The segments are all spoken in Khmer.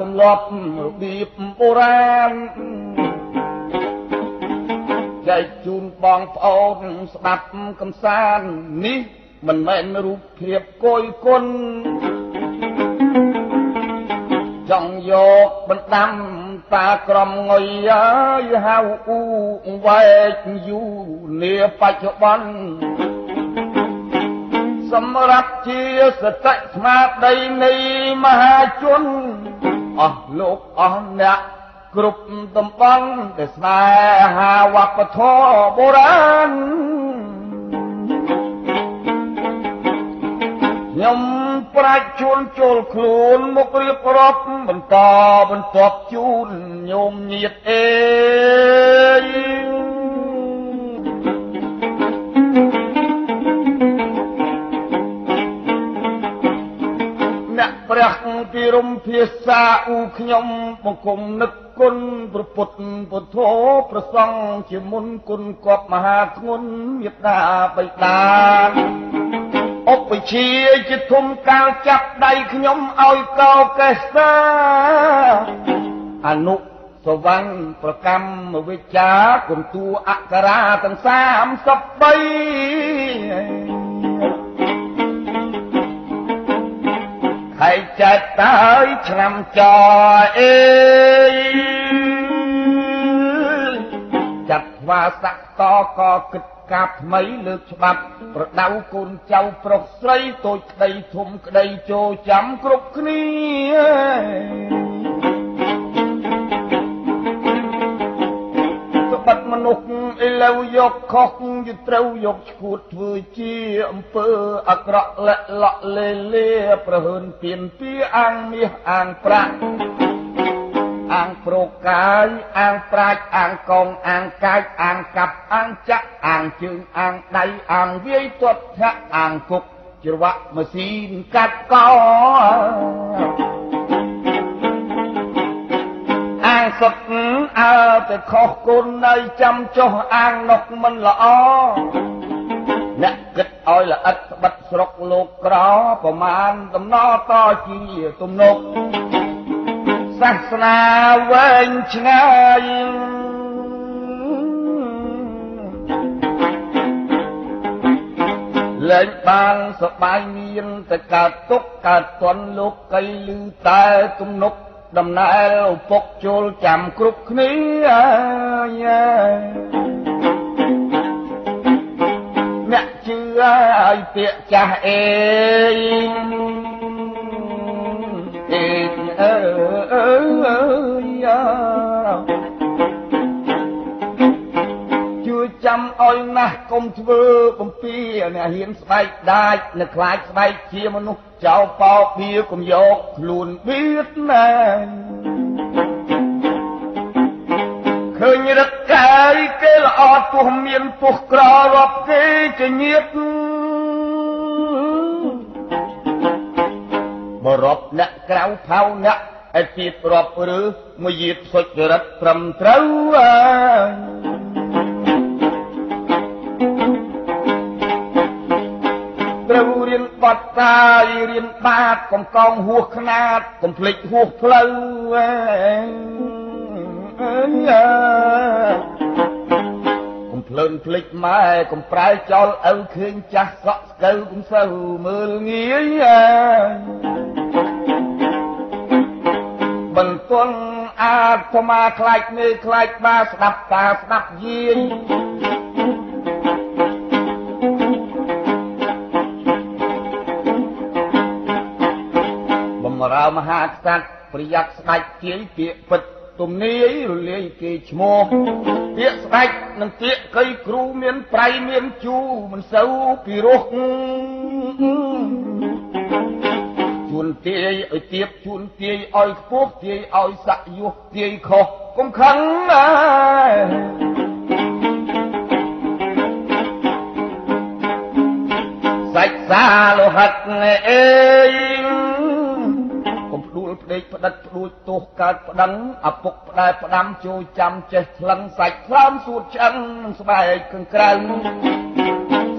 ទម្លាប់របៀបបុរាណចែកជូនបងប្អូនស្ដាប់កំសាន្តនេះមិនមែនរូបភាពគយគុណចង់យកបណ្ដាំតាក្រមងុយអើយហៅអ៊ូវែកយូនាបច្ចុប្បន្នសម្រាប់ជាសតិស្មារតីនៃមហាជន អស់លោកអស់អ្នកគ្រប់តំបន់ដែលស្នេហាវប្បធម៌បុរាណខ្ញុំប្រាជ្ញជួនចូលខ្លួនមករៀបរាប់បន្តបន្ទាប់ជូនញោមញាតអេអ្នកព្រះ ពីរំភាសាអ៊ូខ្ញុំបង្គំនឹកគុណប្រពុតពុទ្ធោប្រសង់ជាមុនគុណគប់មហាធ្ងន់មេត្តាបិតាឧបជាជាធំកាលចាប់ដៃខ្ញុំឲ្យកោកេសាអនុសវੰប្រកម្មវិជ្ជាគុំតួអក្សរាទាំង33 ខែចែកតើយឆ្នាំចអេចាត់វាស័កតក៏គិតកាប់ថ្មីលើកច្បាប់ប្រដៅកូនចៅប្រុសស្រីតូចក្តីធំក្តីចូលចាំគ្រប់គ្នាបាត់មនុស្សឥឡូវយកខុស យត្រូវយកឈួតធ្វើជាអំពើអាក្រក់លាក់លក់លេលេប្រហើនពៀនពីអាងមាសអាងប្រាក់អាងប្រកាយអាងប្រាច់អាងកងអាងកាយអាងកាប់អាងចាក់អាងជើងអាងដៃអាងវាយទាត់ធាក់អាងគុកច្រវាក់ម៉ាស៊ីនកាត់កោ សុតអើតែខុសគុណនៅចាំចុះអាងនោះមិនល្អអ្នកគិតឲ្យល្អិតស្បិតស្រុកលោកក្រប្រមាណដំណរតជាទំនុកសាសនាវែងឆ្ងាយលែងបានសបាយមានតែកើតទុកកើតទន់លោកកៃលឺតែទំនុក ដំណើរឪពុកចូលចាំគ្រប់គ្នាអ្នកជឿឲ្យពាក្យចាស់អេអេអើយជួយ ចាំឲ្យណាស់កុំធ្វើបំពីអ្នកហ៊ានស្បែកដាច់នៅខ្លាចស្បែកជាមនុស្សចោលបោបៀកុំយកខ្លួនបៀតណាឃើញរឹកកាយគេល្អពោះមានពោះក្ររាប់គេជាញាតបរាប់អ្នកក្រៅផៅអ្នកឯទៀតរាប់ឬមួយយាតសុចរិតត្រឹមត្រូវអើ ត្រូវរៀនបត់តាយរៀនបាតកំកងហួសខ្នាតកំភ្លេចហួសផ្លូវអើយកំភ្លើនភ្លេចម៉ែកំប្រែចោលឪឃើញចាស់សក់ស្កើកំសូវមើលងាយបន្ទន់អាត្មាខ្លាចមេខ្លាចបាស្ដាប់តាស្ដាប់យាយ រើមហាក្សត្រប្រយ័ត្នស្ដេចជាយពាក្យពិតទំនាយរលាយគេឈ្មោះពាក្យស្ដេចនិងពាក្យកៃគ្រូមានប្រៃមានជូមិនសូវពីរោះជួនទាយឲ្យទៀបជួនទាយឲ្យខ្ពស់ទាយឲ្យស័កយុះទាយខុសកុំខឹងណាសាច់សាលោហិតអេ សកើតប្តឹងអពុកផ្ដែផ្ដាំចូលចាំចេះថ្លឹងសាច់ថ្លើមសួតឆ្អឹងស្បែកកង្ក្រៅ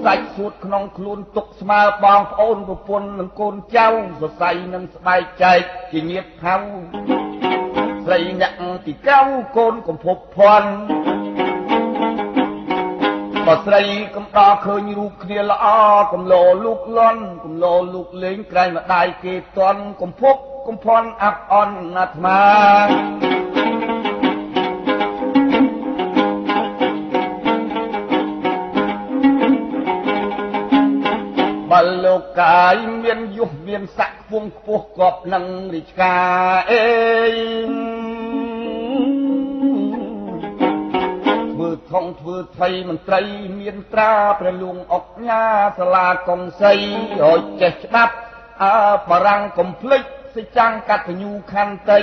សាច់សួតក្នុងខ្លួនទុកស្មើបងប្អូនប្រពន្ធនិងកូនចៅសរសៃនឹងស្បែកចែកជាញាតហៅស្រីអ្នកទីកៅកូនកំភពភ័ណ្ឌបើស្រីកំដរឃើញរូបគ្នាល្អកំលោលូកលន់កំលោលូកលេងក្រែងម្ដាយគេតន់កំភព កំភ័ណ្ឌអាប់អន់អាត្មាបើលោកកាយមានយុះមានស័កខ្ពងខ្ពស់គប់នឹងរាជការអេធ្វើថងធ្វើថៃមន្ត្រីមានត្រាព្រះលួងអុកញ៉ាសាលាកុងសីឲ្យចេះច្បាប់អើបរាំងកំភ្លេច សិចាំងកតញ្ញូខន្តី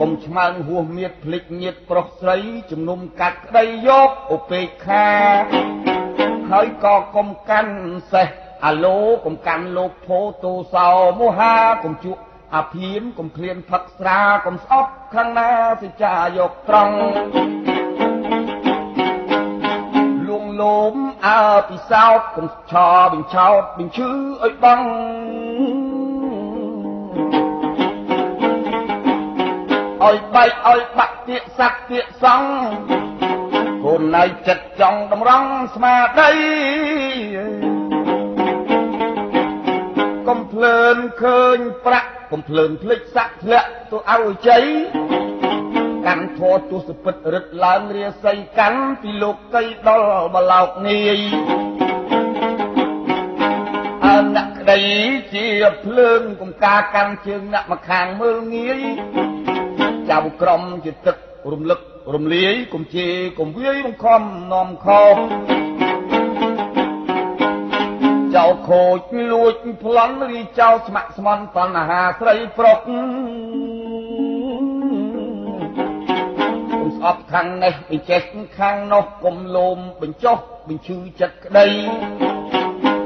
កុំឆ្មើងហួសមៀតភ្លេចញាតប្រុសស្រីជំនុំកាត់ក្តីយកឧបេក្ខាហើយក៏កុំកាន់សេះអាឡូកុំកាន់លោកភោតោសោមោហាកុំជក់អាភៀនកុំឃ្លានផឹកស្រាកុំស្អប់ខាងណាសិចាយកត្រង់លួងលោមអើពិសោតកុំឆោបញ្ឆោតបញ្ឈឺឲ្យបង ឲ្យបែកឲ្យបាក់ទៀកសាក់ទៀកសង់កូនណៃចិត្តចង់តម្រង់ស្មាដីកុំភ្លើនឃើញប្រាក់កុំភ្លើនភ្លេចសាក់ធ្លាក់ទៅឲ្យជ័យកាន់ធរទស្សពិតរឹតឡើងរាសីកាន់ពីលោកកៃដល់បឡោកនាយអើអ្នកក្តីជាភ្លើងកុំការកាន់ជើងអ្នកមកខាងមើលងាយ ចៅក្រមជាទឹករំលឹករំលាយកុំជេរកុំវាយបង្ខំនាំខោចៅខូចលួចប្លន់រីចៅស្មាក់ស្មន់តណ្ហាស្រីប្រុសកុំស្អប់ខាងនេះបញ្ចេះខាងនោះកុំលោមបញ្ចុះបញ្ឈឺចិត្តក្តី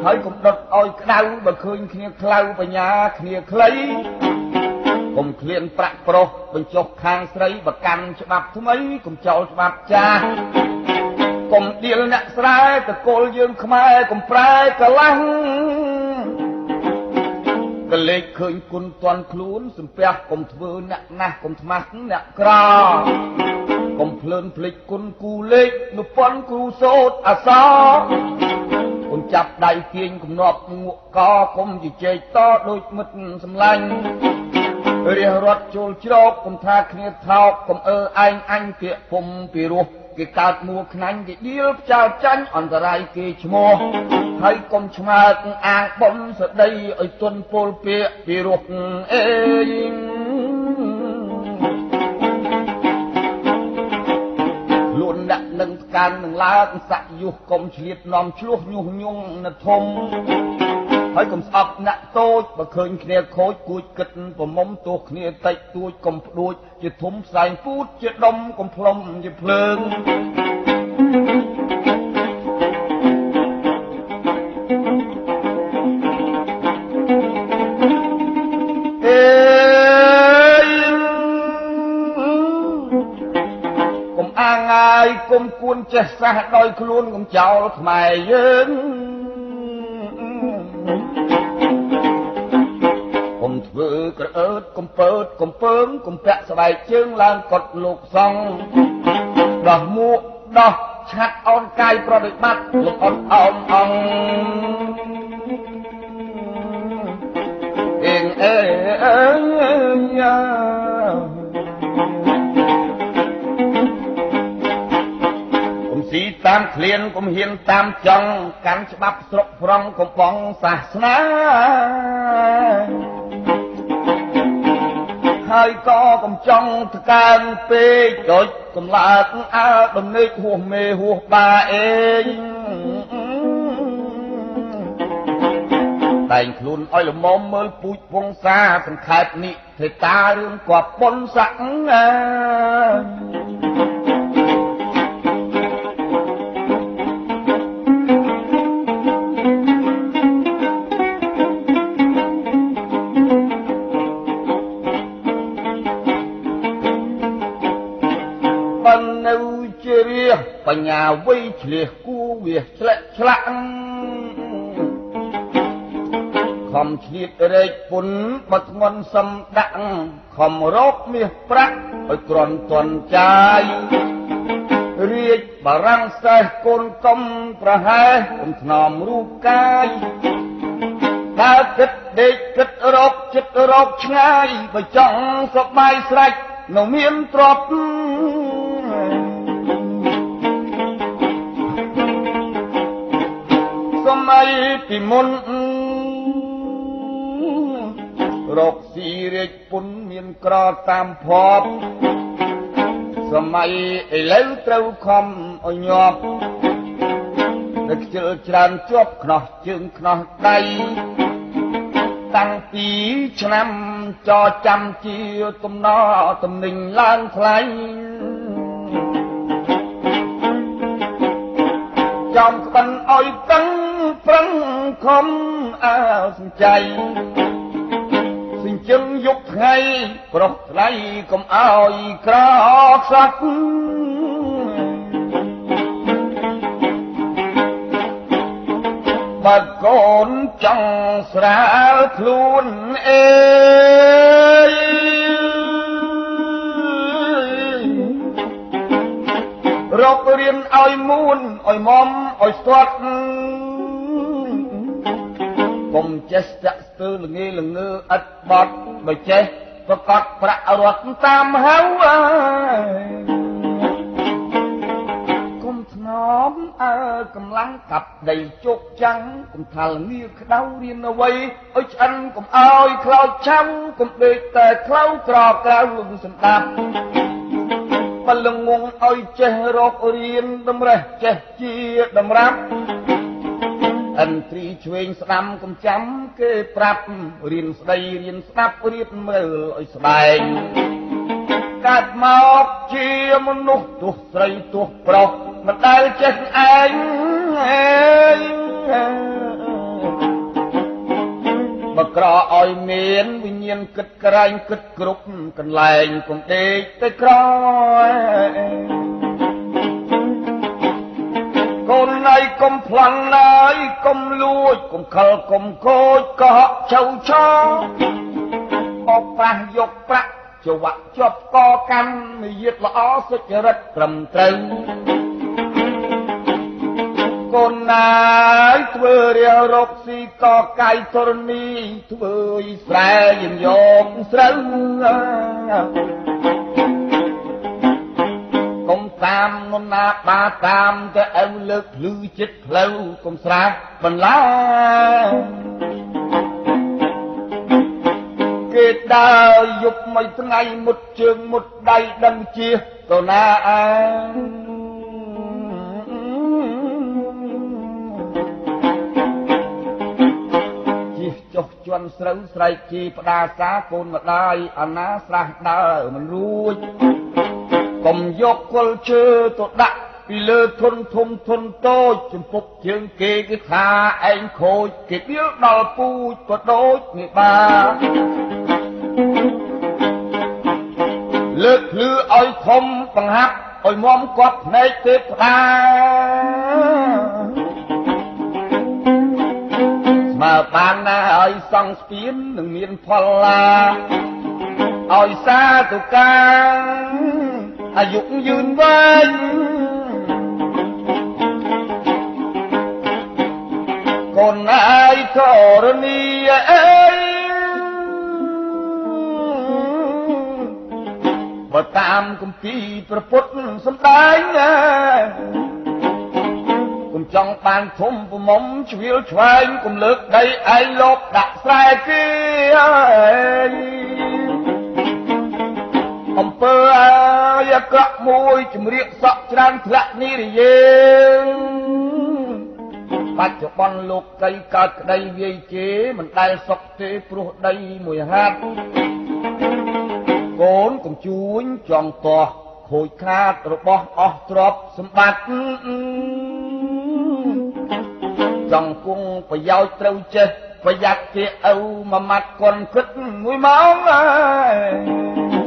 ហើយកុំដុតឲ្យក្តៅបើឃើញគ្នាខ្លៅបញ្ញាគ្នាខ្លី កុំឃ្លានប្រាក់ប្រុសបញ្ចុះខាងស្រីបកាន់ច្បាប់ថ្មីកុំចោលច្បាប់ចាស់កុំដៀលអ្នកស្រែតកូលយើងខ្មែរកុំប្រែកលាំងកលេចឃើញគុណតន់ខ្លួនសំពះកុំធ្វើអ្នកណាស់កុំថ្មាស់អ្នកក្រកុំភ្លើនភ្លេចគុណគូលេខនុប៉ុនគ្រូសោតអសកុំចាប់ដៃទាញគំនប់ងក់កកុំជជែកតដូចមិត្តសម្លាញ់ រារត់ចូលជ្រោកកុំថាគ្នាថោកកុំអើឯងអញគៀកពុំពីរោះគេកើតមួខ្នាញ់គេដៀលផ្ចាលចាញ់អន្តរាយគេឈ្មោះហើយកុំឆ្មើកអាងបំសដីឲ្យទុនពលពាកពីរោះអេខ្លួនដាក់នឹងផ្កាននឹងឡើងសាក់យុះកុំឆ្លៀតនាំឆ្លោះញុះញង់នៅធំ ហើយកុំស្អប់អ្នកតូចបើឃើញគ្នាខូចគួចគិតប្រមុំទោះគ្នាតិចទួចកុំផ្ដួច ជាធំផ្សែងពូតជាដុំកុំផ្លុំជាភ្លើងអេកុំអាងងាយកុំគួនចេះសះដោយខ្លួនកុំចោលខ្មែរយើង ធ្វើក្រអើតកំពើតកំពើងកំពាក់ស្បែកជើងឡើងកត់លោកសង្ឃដោះមួកដោះឆាត់អោនកាយប្រតិបត្តិលោកអត់អោនអង្គអេងអេអើយ៉ា ស៊ីតាមឃ្លានកុំហ៊ានតាមចង់កាន់ច្បាប់ស្រុកប្រងកំបងសាសនាហើយក៏កំចង់តកើនពេកដូចកំឡាកអើដំណេកហួសមេហួសបាអេងតែងខ្លួនឲ្យល្មមមើលពូជវងសាសង្ខេបនិទេតារឿងគប់ប៉ុនស័កណា បញ្ញាវៃឆ្លៀសគួវាឆ្លាក់ឆ្លាក់ខំឆ្លៀតរែកពុនបត់ងន់សំដាក់ខំរកមាសប្រាក់ឲ្យក្រន់តន់ចាយរាជបារាំងសេះកូនកំប្រហែសកំថ្នមរូបកាយដើរគិតដេកគិតរកចិត្តរកឆ្ងាយបើចង់សបាយស្រេចនៅមានទ្រព្យ សម័យពីមុនរកស៊ីរាជពុនមានក្រតាមភពសម័យឥឡូវត្រូវខំឲ្យញាប់នៅខ្ជិលច្រើនជាប់ខ្នោះជើងខ្នោះដៃតាំងពីឆ្នាំចចាំជាទំនតំណែងឡើងថ្លៃចំក្បិនឲ្យតឹង ប្រឹងខំអើសំចៃសិញ្ជឹងយប់ថ្ងៃប្រុសថ្លៃកុំអោយក្រខ្សាត់បើកូនចង់ស្រាលខ្លួនអេរករៀនឲ្យមូនឲ្យមុំឲ្យស្ទាត់ កុំចេះស្ទាក់ស្ទើរល្ងេល្ងើឥតបត់បើចេះប្រកាសប្រាក់រត់តាមហៅអើយកុំធ្នមអើកម្លាំងកាប់ដីជោគចាំងកុំថាលងាក្តៅរៀនអ្វីឲ្យឆ្អិនកុំអោយខ្លោចឆាំកុំដេកតែខ្លៅក្រក្រៅសម្ដាប់បលងងឲ្យចេះរករៀនតម្រេះចេះជាតម្រាប់ អន្ត្រីឆ្វេងស្ដាំកំចាំគេប្រាប់រៀនស្ដីរៀនស្ដាប់រៀបមើលឲ្យស្បែងកើតមកជាមនុស្សទោះស្រីទោះប្រុសមិនដែលចេះឯងបើក្រឲ្យមានវិញ្ញាណគិតក្រែងគិតគ្រប់កន្លែងកុំដេកទៅក្រ កូនណៃកុំផ្លន់ណៃកុំលួចកុំខលកុំខូចកុហកឆៅឆោបបប្រាស់យកប្រាក់ចវៈជាប់កកម្មនិយាយល្អសុចរិតត្រឹមត្រូវកូនណាយធ្វើរាលរកស៊ីកកាយធរណីធ្វើយស្រែយយកស្រូវកុំ តាមនំណាបាតាមទៅអៅលើកភ្លឺចិត្តផ្លូវកុំស្រាបន្លាគេដើរយប់មួយថ្ងៃមុតជើងមុតដៃដឹងជាទៅណាអើជិះចុះជន់ស្រូវស្រែកជីផ្ដាសាកូនម្ដាយអាណាស្រះដើរមិនរួច កុំយកគល់ជើទៅដាក់ពីលើធុនធំធុនតូចចំពុកជើងគេគឺថាឯងខូចគេដៀលដល់ពូជក៏ដូចនេះបានលើកភ្លឺឲ្យធំបង្ហាប់ឲ្យមុំគាត់ភ្នែកទេផ្ដាស្មើបានណាឲ្យសង់ស្ពាននឹងមានផលឡាឲ្យសាទុកា អាយុយឺនវែងកូនអាយធរណីអើយបើតាមគម្ពីរព្រះពុទ្ធសំដែងណាគុំចង់បានធំប្រមុំជ្រៀលឆ្វែងគុំលើកដីឯងលោកដាក់ស្រែគេអើយ អំពើអើយអាក្រក់មួយជំរាកសក់ច្រើនធ្លាក់និរិយេបច្ចុប្បន្នលោកកៃកើតក្តីវាយជេរមិនដែលសុខទេព្រោះដីមួយហាត់កូនកុំជួញចង់តោះខូចខាតរបស់អស់ទ្រព្យសម្បត្តិចង់គង់ប្រយោជន៍ត្រូវចេះប្រយ័ត្នគេឪមួយម៉ាត់កុនគិតមួយម៉ោងហើយ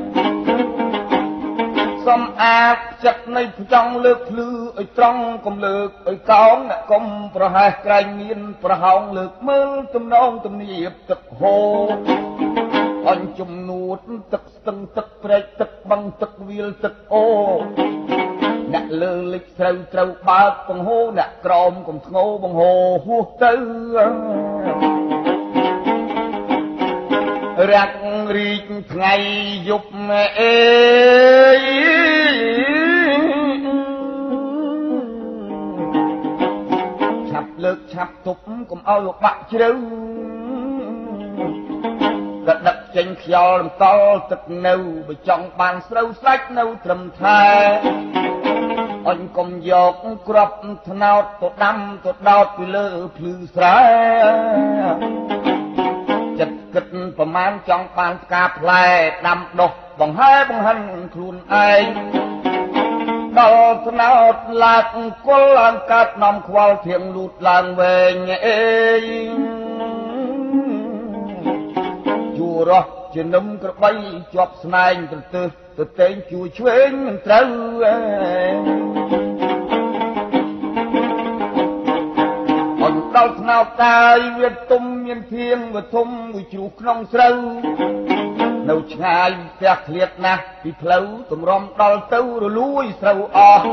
សំអាតចិត្តនៃចង់លើកភ្លឺឲ្យត្រង់កុំលើកឲ្យកោងអ្នកកុំប្រហែសក្រែងមាន ប្រហោងលើកមើលទំនងទំនៀបទឹកហូរអញជំនួតទឹកស្ទឹងទឹកព្រែកទឹកបឹងទឹកវាលទឹកអូអ្នកលើលិចស្រូវត្រូវបើកបង្ហូរអ្នកក្រោមកុំធ្ងោបង្ហូរហួសទៅ រាក់រីកថ្ងៃយប់អេឆាប់លើកឆាប់ទប់កុំឲ្យបាក់ជ្រៅក៏ដឹកចេញខ្យល់រំតល់ទឹកនៅបើចង់បានស្រូវស្លាច់នៅត្រឹមថែអញកុំយកក្របថ្នោតទៅដាំទៅដោតពីលើភ្លឺស្រែចិត្តគិត ប្រមាណចង់បានផ្កាផ្លែដាំដុះបង្ហែបង្ហិនខ្លួនឯងដល់ថ្នោតឡាកគល់ឡើងកាត់នាំខ្វល់ធៀងលូតឡើងវែងអេជួរោះជានឹមក្របីជាប់ស្នែងទៅទើសទៅតែងជួយឆ្វេងមិនត្រូវអេ ដល់ថ្នោតតាយវាទុំមានធៀងវាធំមួយជ្រុះក្នុងស្រូវនៅឆ្ងាយផ្ទះឃ្លាតណាស់ពីផ្លូវតម្រុំដល់ទៅរលួយស្រូវអស់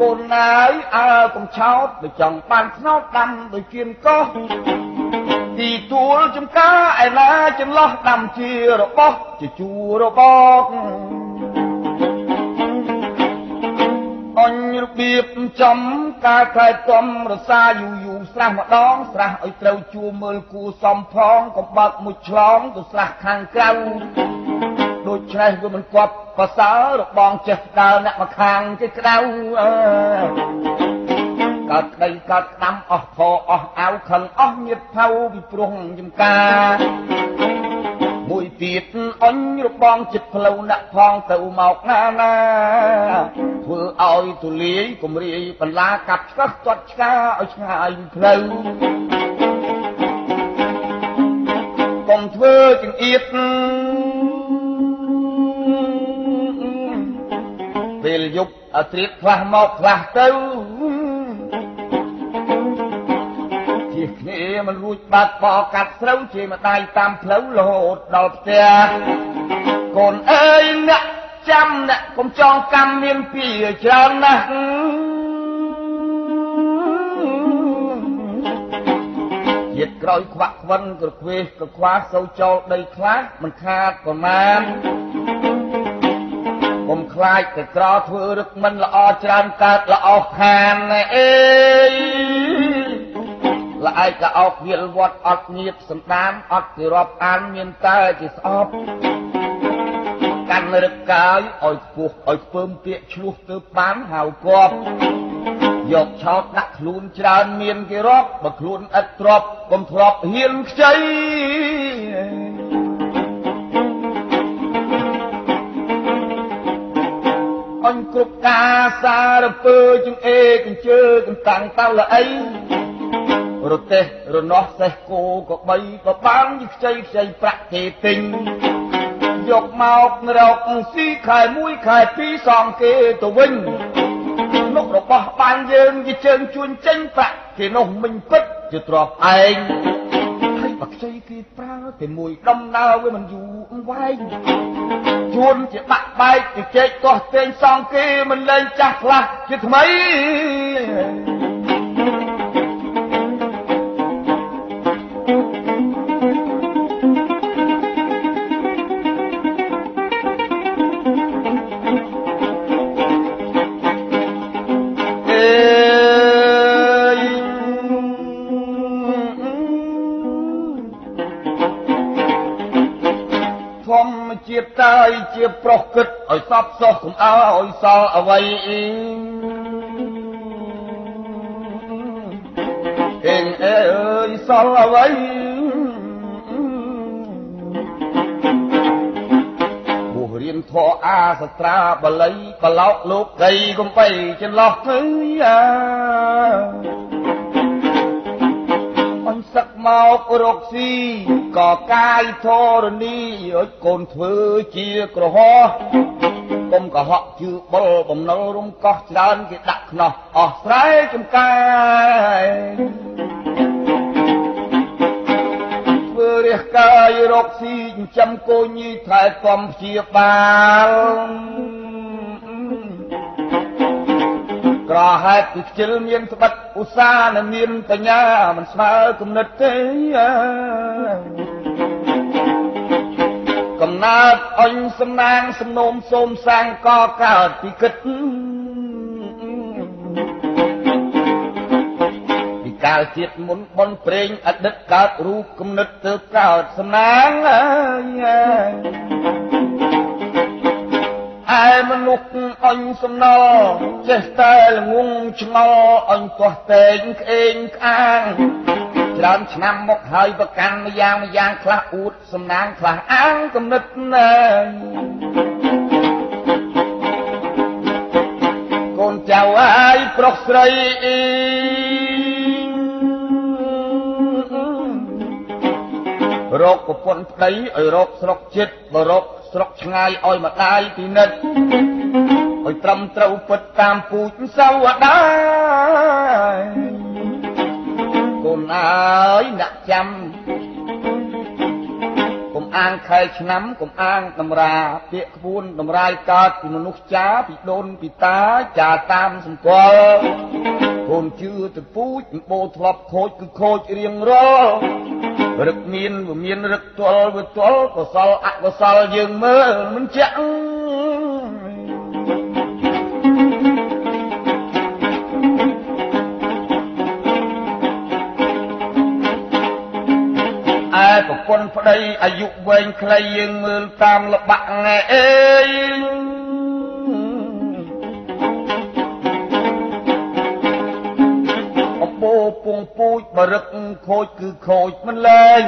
កូនណាយអើកំឆោតបើចង់បានថ្នោតដាំដូចគៀនកោះទីទួលចំការឯណាចន្លោះដាំជារបស់ជាជួររបស់ អញរបៀបចំការខែតំរសាយូរយូរស្រះម្ដងស្រះឲ្យត្រូវជួមើលគូសំផងកំបាក់មួយឆ្លងទៅស្រះខាងក្រៅដូច្នេះវាមិនគប់ប្រសើររបងចេះដើរអ្នកមកខាងគេក្តៅអើកើតក្តីកើតក្តាំអស់ផអស់អាវខឹងអស់ញៀតផៅពីព្រោះចំការមួយ ទៀតអញរបងចិត្តផ្លូវអ្នកផងទៅមកណាណាធ្វើឲ្យទូលាយគំរាយបន្លាកាប់ឆ្កឹះទាត់ឆ្កាឲ្យឆ្ងាយផ្លូវកុំធ្វើចង្អៀតពេលយប់ឲ្យត្រៀបខ្លះមកខ្លះទៅ ជាគ្នាមិនរួចបាត់បកកាត់ស្រូវជាម្ដាយតាមផ្លូវរហូតដល់ផ្ទះកូនអើយអ្នកចាំអ្នកកុំចងកម្មមានពីច្រើនណាស់ជាតិក្រោយខ្វាក់ខ្វិនក្រខ្វេសក្រខ្វាសូវចូលដីខ្លះមិនខាតប្រមាណកុំខ្លាចតែក្រធ្វើរឹកមិនល្អច្រើនកើតល្អខានអេ ល្អឯកអោកវាលវត្តអត់ញៀតសំដានអត់គេរាប់អានមានតែជាស្អប់កាន់រឹកកាយឲ្យខ្ពស់ឲ្យខ្ពើមពាកឆ្លោះទៅបានហៅគប់យកឆោតដាក់ខ្លួនច្រើនមានគេរាប់បើខ្លួនឥតទ្របកុំធ្លាប់ហ៊ានខ្ចីអញគ្រប់ការសារពើជើងអេកញ្ជើកន្តាំងតៅល្អី រទេសរនោះសេះគោក៏បីក៏បានយខ្ចីខ្ចីប្រាក់គេទិញយកមករកស៊ីខែ1ខែ2សងគេទៅវិញនោះរបស់បានយើងជាជើងជួនចេញប្រាក់គេនោះមិញពិតជាទ្របឯងហើយបើខ្ចីគេប្រើតែមួយដំណើរវាមិនយូរវែងជួនជាបាក់បែកជាជែកកោះទែងសងគេមិនលែងចាស់ខ្លះជាថ្មី ជាតិតើជាប្រុសគិតឲ្យសពសោះកុំឲ្យសល់អ្វីអេ សល់អ្វីបុះរៀនធរអាសត្រាបល័យបឡោកលោកដីកំបីចន្លោះទៅអាអញសឹកមករកស៊ីក៏កាយធរណីឲ្យកូនធ្វើជាក្រហោះគុំកុហកជឿបុលបំណុលរុំកោះច្រើនគេដាក់ខ្នោះអស់ស្រែចំកា រធ្វើរះកាយរកស៊ីចិញ្ចឹមកូនញីថែទាំព្យាបាលក្រហេតុពីខ្ជិលមានស្បិតឧស្សាហ៍និងមានបញ្ញាមិនស្មើគំនិតទេកំណើតអញសំណាងសំណូមសូមសាងកកើតពីគិត កាលជាតិមុនបនព្រេងអតីតកើតរូបគំនិតទៅកើតសំណាងអើយឯមនុស្សអញសំណល់ចេះតែល្ងងឆ្ងល់អញទាស់តែងក្អេងក្អាងច្រើនឆ្នាំមកហើយប្រកាន់ម្យ៉ាងម្យ៉ាងខ្លះអួតសំណាងខ្លះអាងគំនិតណែកូនចៅអាយប្រុសស្រី រកប្រពន្ធប្តីឲ្យរកស្រុកចិត្តបរកស្រុកឆ្ងាយឲ្យម្ដាយពិនិត្យឲ្យត្រឹមត្រូវពិតតាមពូជសវតាកូនអើយអ្នកចាំកុំអាងខែឆ្នាំកុំអាងតម្រាពាក្យក្បួនតម្រាយកើតពីមនុស្សចាពីដូនពីតាចាតាមសម្គាល់កូនជឿទៅពូជបោធ្លាប់ខូចគឺខូចរៀងរាល់ រឹកមានវាមានរឹកទល់វាទល់កុសលអកុសលយើងមើលមិនចាក់ឯប្រពន្ធប្តីអាយុវែងខ្លីយើងមើលតាមលបាក់ងែអេ ពងពូជបរឹកខូចគឺខូចមិនលែង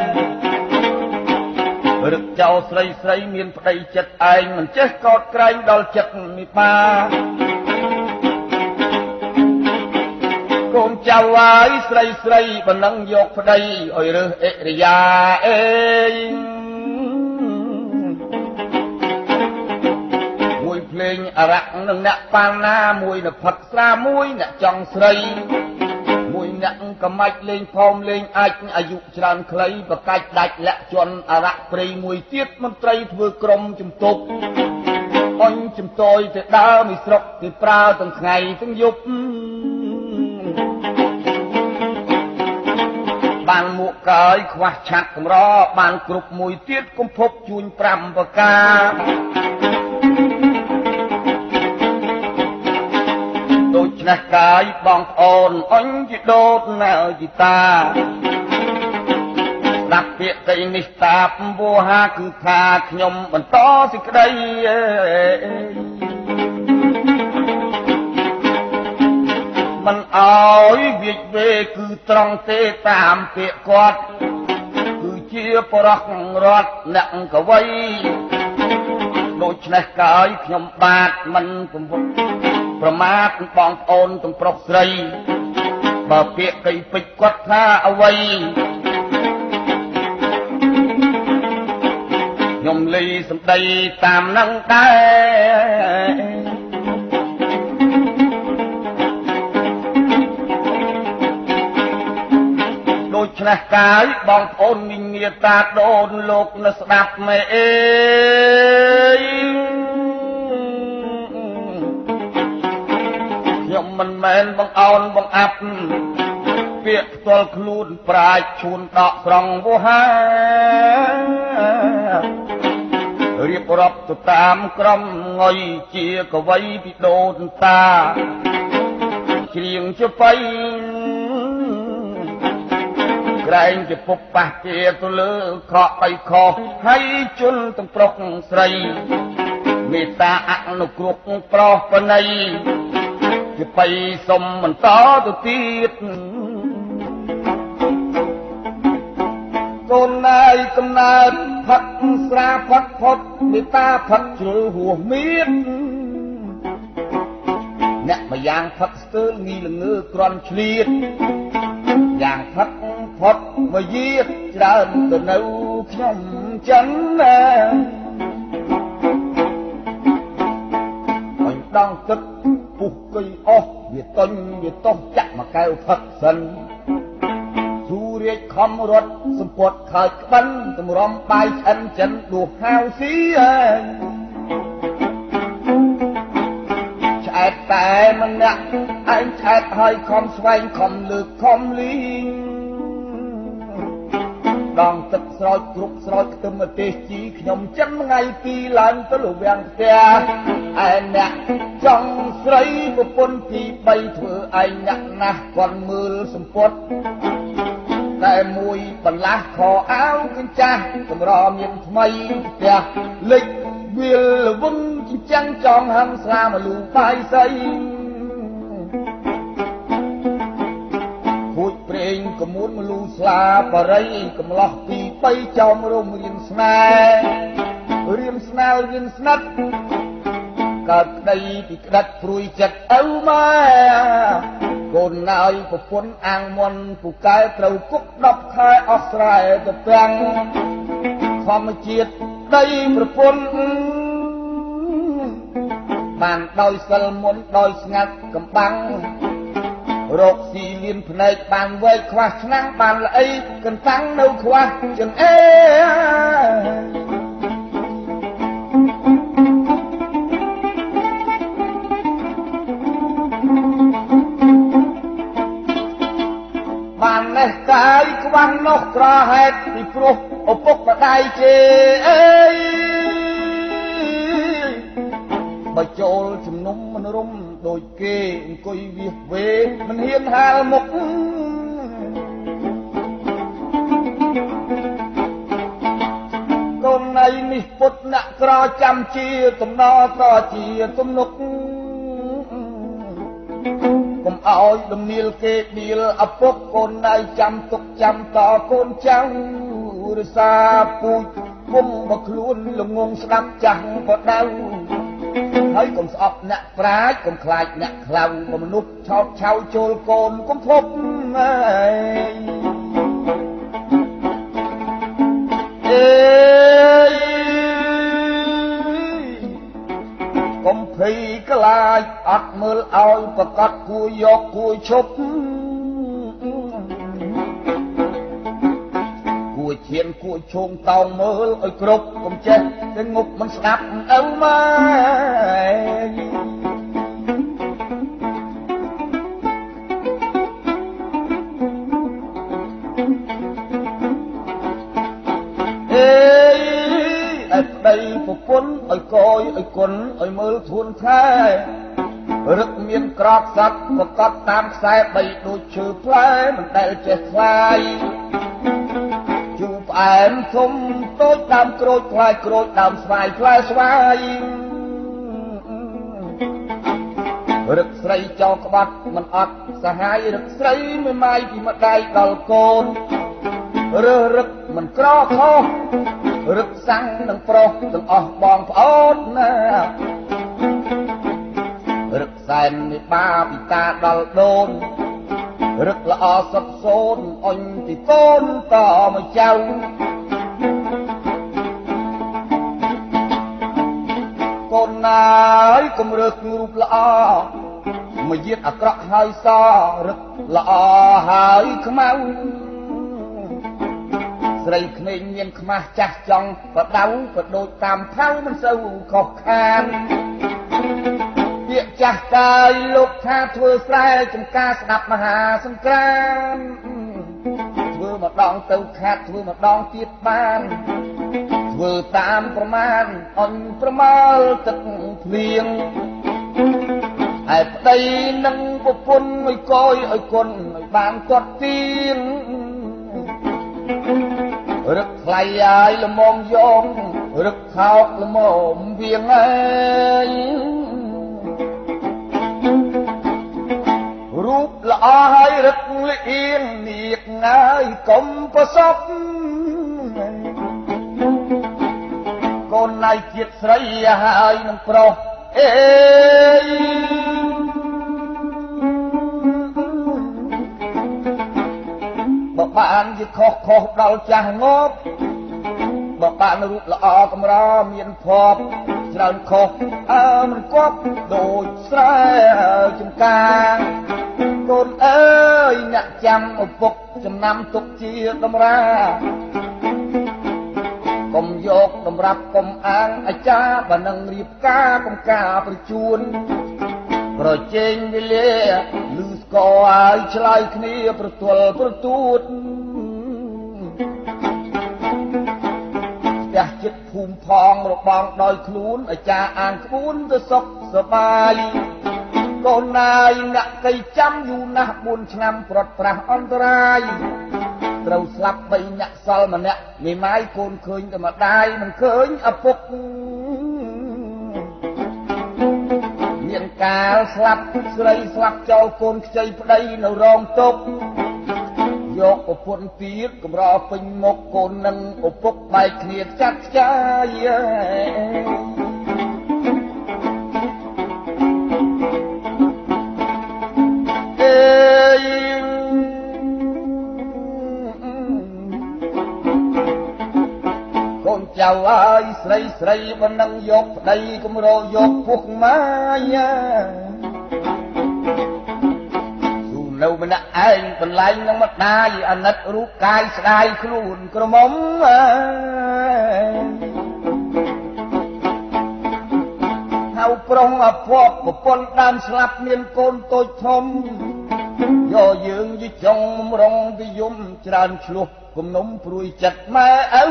រឹកចោលស្រីស្រីមានប្តីចិត្តឯងមិនចេះកោតក្រែងដល់ចិត្តនេះបាកូនចៅហើយស្រីស្រីបនឹងយកប្តីឲ្យរើសអិរិយាអេមួយភ្លេងអរៈនឹងអ្នកប៉ាណាមួយនផិតស្រាមួយអ្នកចង់ស្រី អ្នកកំមាច់លេងផោមលេងអាចអាយុច្រើនខ្លីប្រកាច់ដាច់លាក់ជន់អរៈព្រៃមួយទៀតមន្ត្រីធ្វើក្រុមជំទប់អញជំតយទៅដើរមីស្រុកគេប្រើទាំងថ្ងៃទាំងយប់បានមួកកើយខ្វះឆាត់កម្របានគ្រប់មួយទៀតគំភពជួញ5ប្រការ ច្នេះកាយបងប្អូនអញជីដូតណៅជីតាស្ដាប់ពាក្យទីនេះតាពវោហាគឺថាខ្ញុំបន្តសេចក្តីមិនអោយវាចវេគឺត្រង់ទេតាមពាក្យគាត់គឺជាបរោះរត់អ្នកកវីដូច្នេះកាយខ្ញុំបាទមិនពំ ប្រមាថបងប្អូនទាំងប្រុសស្រីបើពាក្យកៃពេជ្រគាត់ថាអ្វីខ្ញុំលីសម្ដីតាមនឹងដែរដូច្នេះកាយបងប្អូនមីងាតាដូនលោកនៅស្ដាប់មេអេ យមិនមែនបងអោនបងអាប់ពាក្យផ្ទាល់ខ្លួនប្រាជ្ញឈួនដកស្រង់វោហារៀបរាប់ទៅតាមក្រុមងុយជាកវីពីដូនតាច្រៀងជាបៃក្រែងជាពុបប៉ះជាទៅលើខកបៃខុសហើយជន់ទាំងប្រុសស្រីមេត្តាអនុគ្រោះប្រុសបណៃ ជាបៃសុំបន្តទៅទៀតកូនណាយកំណើតផាត់ស្រាផាត់ផុតមេតាផាត់ជ្រុលហួមៀនអ្នកម្យ៉ាងផាត់ស្ទើលងីល្ងើក្រន់ឆ្លៀតយ៉ាងផាត់ផុតមកយាតច្រើនទៅនៅខ្ញុំចឹងណា ដងទឹកពុះកុយអស់វាតុញវាតោះចាក់មកកែវផឹកសិនទូរាជខំរត់សម្ពត់ខើចក្បិនតម្រំបាយឆ្អិនចិនដួសហាវស៊ីអើយឆ្អែតតែម្នាក់ឯងឆ្អែតហើយខំស្វែងខំលើកខំលីង ដងទឹកស្រោចគ្រប់ស្រោចខ្ទឹមទេសជីខ្ញុំចិនថ្ងៃពីរឡើងទៅលវាំងផ្ទះឯអ្នកចង់ស្រីប្រពន្ធទី3ធ្វើឯងអ្នកណាស់គាត់មើលសម្ពត់តែមួយបន្លាស់ខោអាវកញ្ចាស់កម្រមានថ្មីផ្ទះលិចវាលវឹងចិញ្ចាំងចងហឹងស្លាមលូបាយសៃ កមួនមលូស្លាបរិយកំឡោះពីបីចោមរំរៀនស្នេហ៍រៀមស្នេហ៍រៀនស្និទ្ធកើតក្តីពីក្តិតព្រួយចិត្តឪម៉ែកូនណើយប្រពន្ធអាងមន់ពូកែត្រូវគុក10ខែអស់ស្រែទៅពាំងធម្មជាតិដីប្រពន្ធបានដោយសិលមុនដោយស្ងាត់កំបាំង រកស៊ីលៀនភ្នែកបានវែកខ្វះឆ្នាំងបានល្អីកន្តាំងនៅខ្វះចង្អេបានលេះកាយខ្វះនោះក្រហេតុពីព្រោះឪពុកម្ដាយជេអេបើចូលជំនុំមិនរុំ ដូចគេអង្គុយវាសវេមិនហ៊ានហាលមុខកូនណៃនេះពុតអ្នកក្រចាំជាកំណក្រជាទំនុកកុំឲ្យដំនៀលគេដៀលឪពុកកូនណៃចាំទុកចាំតកូនចៅរសាពូជគុំបើខ្លួនល្ងងស្ដាប់ចាស់ក៏ដៅ ហើយកុំស្អប់អ្នកប្រាជ្ញកុំខ្លាចអ្នកខ្លៅកុំមនុស្សឆោតឆៅចូលកូនកុំភពអើយអេយកុំភ័យខ្លាចអត់មើលឲ្យប្រកាសគួរយកគួរឈប់ួ ឈានគួឈោងតោងមើលឲ្យគ្រប់កុំចេះតែងប់មិនស្ដាប់អើម៉ែអេអត់ប្តីប្រពន្ធឲ្យកយឲ្យគុណឲ្យមើលធួនខែរឹកមានក្របសັດប្រកបតាមខ្សែបីដូចឈើផ្លែមិនដែលចេះខ្លាយ ផ្អែមធំតូចដើមក្រូចផ្លែក្រូចដើមស្វាយផ្លែស្វាយរឹកស្រីចោក្បាត់មិនអត់សហាយរឹកស្រីមួយម៉ាយពីម្ដាយដល់កូនរើសរឹកមិនក្រខុសរឹកសាំងនឹងប្រុសទាំងអស់បងប្អូនណារឹកសែននេះបាពីតាដល់ដូន រឹកល្អសុខសូនអញទីកូនតមកចៅកូនណាយគំរើករូបល្អមកយាតអាក្រក់ហើយសរឹកល្អហើយខ្មៅស្រីក្មេងមានខ្មាស់ចាស់ចង់បដៅបដូចតាមថៅមិនសូវខុសខាន ពាក្យចាស់កាយលោកថាធ្វើស្រែចំការស្ដាប់មហាសង្គ្រាមធ្វើម្ដងទៅខាត់ធ្វើម្ដងទៀតបានធ្វើតាមប្រមាណអញប្រមាលទឹកភ្លៀងហើយប្តីនឹងប្រពន្ធឲ្យកយឲ្យគុណឲ្យបានគាត់ទៀងរឹកថ្លៃហើយល្មមយងរឹកខោកល្មមវៀងហើយ រូបល្អហើយរឹកលៀងនៀកងាយកុំប្រសពកូនណៃជាតិស្រីហើយនឹងប្រុសអេបើបានជាខុសខុសដល់ចាស់ងប់បើបានរូបល្អកម្រមានភ័ព្វស្ច្រើនខុសអើមិនគប់ដូចស្រែចំការ កូនអើយអ្នកចាំឪពុកចំណាំទុកជាតម្រាកុំយកតម្រាប់កុំអាងអាចារ្យបើនឹងរៀបការកំការប្រជួនប្រជែងវេលាលឺស្គរឲ្យឆ្លើយគ្នាប្រទល់ប្រទួតផ្ទះចិត្តភូមិផងរបងដោយខ្លួនអាចារ្យអាងក្បួនទៅសុខសបាយ កូនណាយអ្នកកៃចាំយូរណាស់4ឆ្នាំប្រត់ប្រាស់អន្តរាយត្រូវស្លាប់3អ្នកសល់ម្នាក់មេម៉ាយកូនឃើញតែម្ដាយមិនឃើញឪពុកមានកាលស្លាប់ស្រីស្លាប់ចោលកូនខ្ចីប្តីនៅរងទុកយកប្រពន្ធទៀតកំរពេញមុខកូននឹងឪពុកបែកគ្នាចាត់ខ្ចាយ ចៅអើយស្រីស្រីបើនឹងយកប្តីកំរយកពុកម៉ាយានៅម្នាក់ឯងបន្លែងនឹងម្ដាយអាណិតរូបកាយស្ដាយខ្លួនក្រមុំហៅប្រុងអភ័ព្វប្រពន្ធដើមស្លាប់មានកូនតូចធំ យកយើងយីចុងរងវិយមច្រើនឆ្លោះគំនុំព្រួយចិត្តម៉ែឪ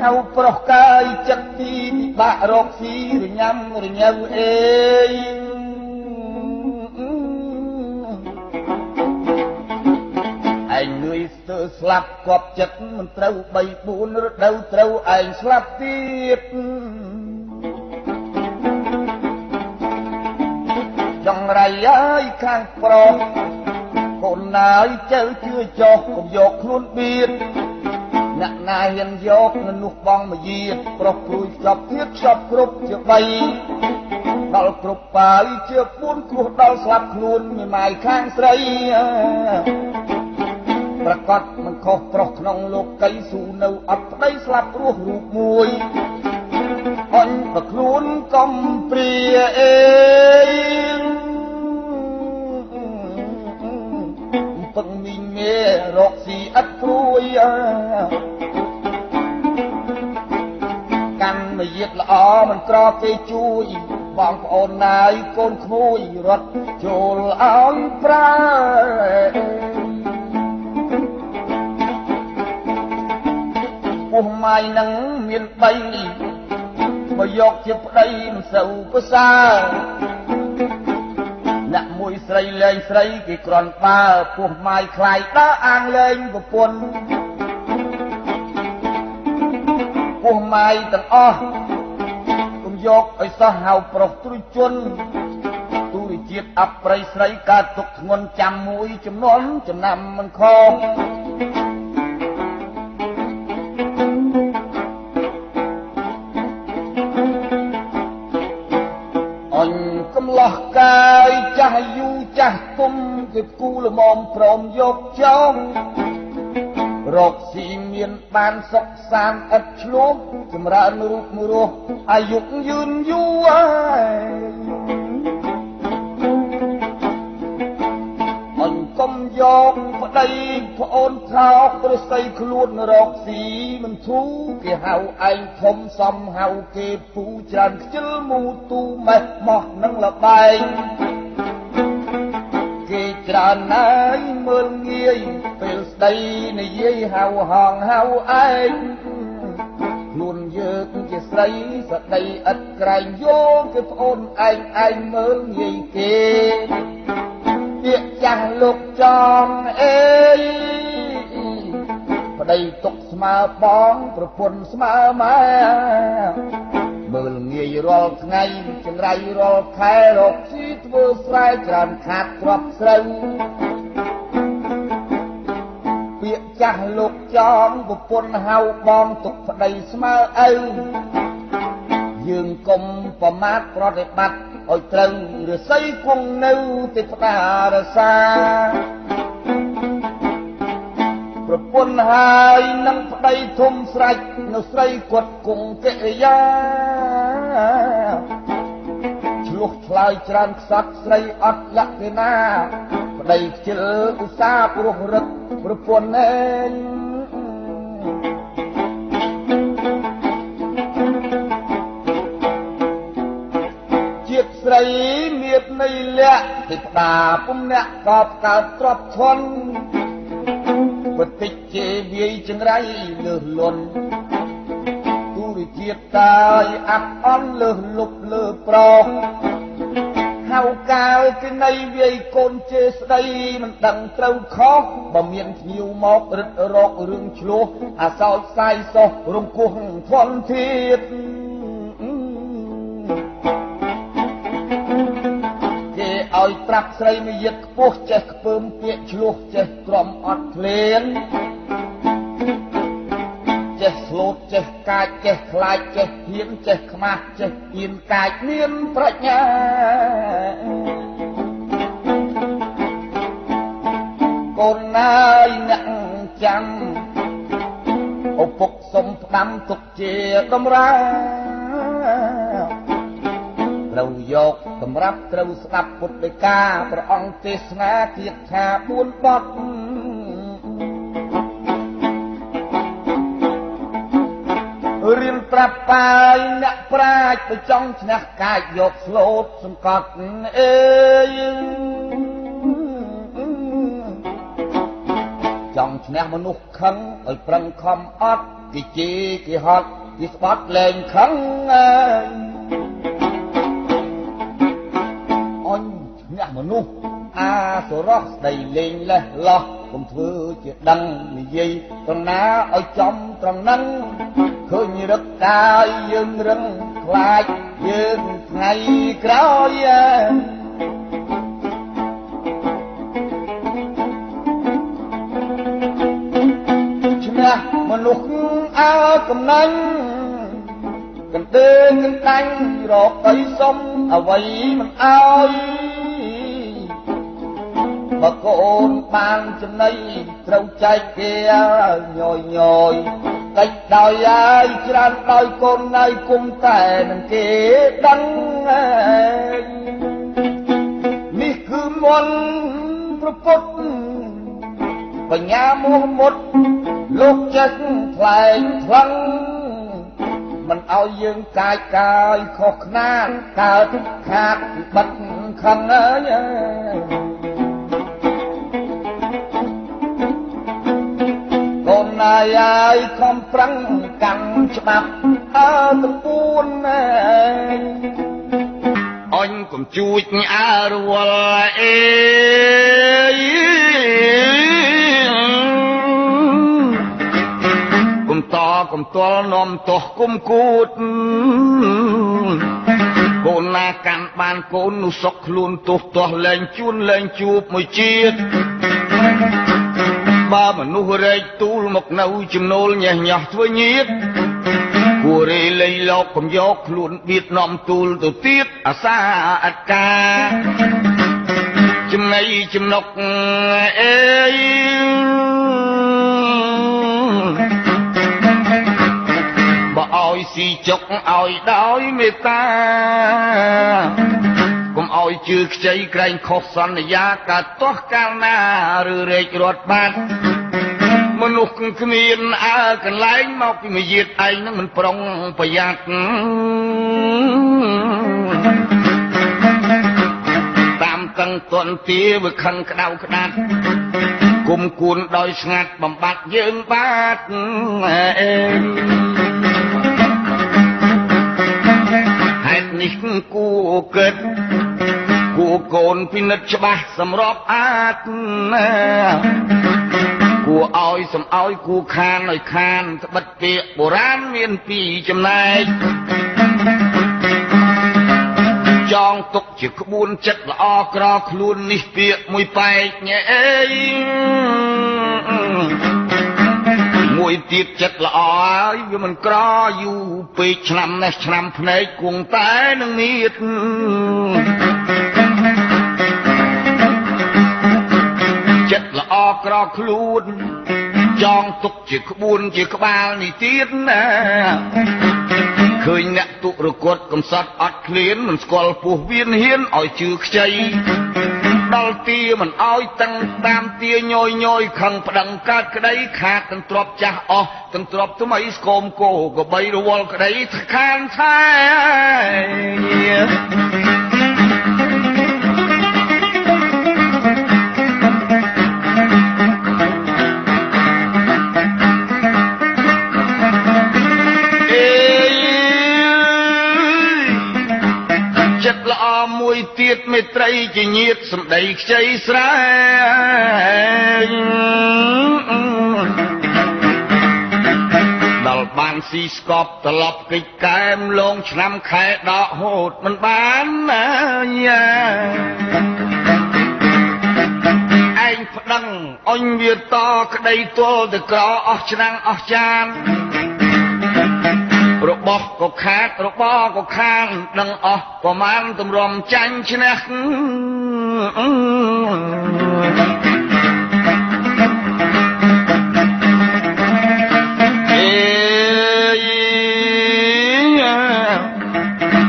ហៅប្រុសកាយចិត្តទីពិបាករកស៊ីរញ៉ាំរញ៉ៅអេយ ឯងនឿយស្ទើស្លាប់គប់ចិត្តមិនត្រូវ3 4រដូវត្រូវឯងស្លាប់ទៀតចង្រៃអើយខាងប្រុសកូនណាយចៅជឿចោះកុំយកខ្លួនបៀតអ្នកណាហ៊ានយកនោះបងមកយាប្រុសព្រួយខ្ចប់ទៀតខ្ចប់គ្រប់ជា3ដល់គ្រប់បាយជា4គ្រោះដល់ស្លាប់ខ្លួនមេម៉ាយខាងស្រី ប្រកាសមិនខុសប្រុសក្នុងលោកីស៊ូនៅអត់ប្តីស្លាប់រស់រូបមួយអញប្រខ្លួនកំព្រាអេពឹងមីងមេរកស៊ីអត់ព្រួយកាន់មយាទល្អមិនក្រគេជួយបងប្អូនណាយកូនក្មួយរត់ចូលឲ្យប្រើ ពោះម៉ាយនឹងមាន3បើយកជាប្តីមិនសូវប្រសើរអ្នកមួយស្រីលែងស្រីគេក្រន់បើពោះម៉ាយខ្លាយដើរអាងលែងប្រពន្ធពោះម៉ាយទាំងអស់គុំយកឲ្យសោះហៅប្រុសទ្រុជន ទូរជាតិអប្រិយស្រីកើតទុកធ្ងន់ចាំមួយ ចំនួនចំណាំមិនខំ គុំគឺគូលមមព្រមយកចោលរកស៊ីមានបានសុខសានឥតឆ្លោះចម្រើនរូបរស់អាយុយឺនយូរអញកុំយកប្តីប្អូនថោកប្រស័យខ្លួនរកស៊ីមិនធូរគេហៅឯងធំសំហៅគេពូច្រើនខ្ជិលមូទូម៉េះម៉ោះនឹងលបែងគេ ច្រើនណាយមើលងាយពេលស្ដីនិយាយហៅហងហៅឯងខ្លួនយើងជាស្រីស្ដីឥតក្រែងយកគឺប្អូនឯងឯងមើលងាយគេពាក្យចាស់លោកចំអេយប្តីទុកស្មើបងប្រពន្ធស្មើម៉ែ មើលងាយរាល់ថ្ងៃចង្រៃរាល់ខែរកស៊ីធ្វើស្រែច្រើនខាតទ្រព្យស្រូវពាក្យចាស់លោកចំប្រពន្ធហៅបងទុកប្តីស្មើឪយើងកុំប្រមាថប្រតិបត្តិឲ្យត្រូវរស័យគង់នៅទេវតារសា ប្រពន្ធហើយនឹងប្តីធំស្រេចនៅស្រីគាត់គង់កិរិយាឆ្លោះឆ្លើយច្រើនខ្សត់ស្រីអត់លក្ខណាប្តីខ្ជិលឧស្សាហ៍ព្រោះរឹកប្រពន្ធឯងជាតិស្រីមៀតនៃលក្ខទីផ្ដាពុំអ្នកកបកើតទ្របធន់ បតិចជាវាយចង្រៃលើសលន់ទូរជាតិតាយអាប់អន់លើសលុបលើប្រហៅកាយគឺនៃវាយកូនជេស្ដីមិនដឹងត្រូវខុសបើមានភ្ញៀវមករឹតរករឿងឆ្លោះអាសោចសាយសោះរំគោះធន់ទៀតគេ ឲ្យត្រាប់ស្រីមួយយិតខ្ពស់ចេះខ្ពើមពាកឆ្លោះចេះក្រំអត់ភ្លេនចេះស្លូតចេះកាចចេះខ្លាចចេះហ៊ានចេះខ្មាស់ចេះហ៊ានកាចមានប្រាជ្ញាកូនណាយអ្នកចាំឪពុកសុំផ្ដាំទុកជាតម្រា ត្រូវយកសម្រាប់ត្រូវស្ដាប់ពុទ្ធដីកាព្រះអង្គទេសនាគៀតថា4បទរៀនប្រាប់បាយអ្នកប្រាជ្ញទៅចង់ឈ្នះកាយយកស្លូតសង្កត់អេចង់ឈ្នះមនុស្សខឹងឲ្យប្រឹងខំអត់គេជេរគេហត់គេស្បត់លែងខឹងអើយ អញឈ្នះមនុស្សអាសុរោះស្ដីលេងលេះលោះកុំធ្វើជាដឹងនិយាយត្រង់ណាឲ្យចំត្រង់ហ្នឹងឃើញរឹកកាយយើងរឹងខ្លាចយើងថ្ងៃក្រោយឈ្នះមនុស្សអើកំណាញ់ កន្ទេងកន្តាញ់រកអីសុំអ្វីមិនអើយបើកូនបានចំណៃត្រូវចែកគេញយញយកិច្ចដោយហើយច្រើនដោយកូនណៃគុំតែនឹងគេដឹងនេះគឺមន្តប្រពុតបញ្ញាមោះមុតលោកចេះថ្លែងថ្លឹង មិនឲ្យយើងកាយកាយខុសខ្នាតកើតខាតបិទខឹងអើយកូនណាយអាយខំប្រឹងកាន់ច្បាប់អើកំពួនណែអញកុំជួចអើរវល់អេ គុំតល់នាំទោះគុំគូតកូនណាកាន់បានកូននោះសុកខ្លួនទោះទាស់លែងជួនលែងជួបមួយជាតិបើមនុស្សរែកទូលមកនៅចំណូលញ៉េះញោះធ្វើញៀតគួររេលៃលោកកំយកខ្លួនបៀតនាំទូលទៅទៀតអាសាអត់ការចំណៃចំណុកអេបើ ឲ្យដោយមេត្តាកុំឲ្យជឿខ្ចីក្រែងខុសសន្យាកើតទាស់កាលណាឬរែករត់បាត់មនុស្សគ្មានអើកន្លែងមកពីមួយយាតឯងនឹងមិនប្រុងប្រយ័ត្នតាមតឹងទន់ទាវាខឹងក្តៅក្តាត់គុំគួនដោយស្ងាត់បំបត្តិយើងបាទអេ នេះគួគិតគួកូនពិនិត្យច្បាស់សម្រាប់អាចណាគួឲ្យសំឲ្យគួខានឲ្យខានត្បិតពាកបុរាណមានពីរចំណែកចងទុកជាក្បួនចិត្តល្អក្រខ្លួននេះពាកមួយបែកញ៉ែអេ មួយទៀតចិត្តល្អហើយវាមិនក្រយូរពេកឆ្នាំនេះឆ្នាំភ្នែកគង់តែនឹងមៀតចិត្តល្អក្រខ្លួនចងទុកជាក្បួនជាក្បាលនេះទៀតណាឃើញអ្នកទុករកត់កំសត់អត់ឃ្លានមិនស្គាល់ពោះវៀនហ៊ានឲ្យជឿខ្ចី ដល់ទាមិនអោយតឹងតាមទាញយញយខឹងប្តឹងកើតក្តីខាតទាំងទ្របចាស់អស់ទាំងទ្របថ្មីស្គមគោក៏បីរវល់ក្តីខានថែ ទៀតមេត្រីជាញាតសំដីខ្ចីស្រែងដល់បានស៊ីស្កប់ត្រឡប់កិច្ចកែមលងឆ្នាំខែដកហូតមិនបានណាយ៉ាឯងប្តឹងអញវាតក្តីទល់ទៅក្រអស់ឆ្នាំងអស់ចាន របស់ក៏ខាតរបស់ក៏ខានដឹងអស់ប្រមាណទម្រាំចាញ់ឈ្នះអេ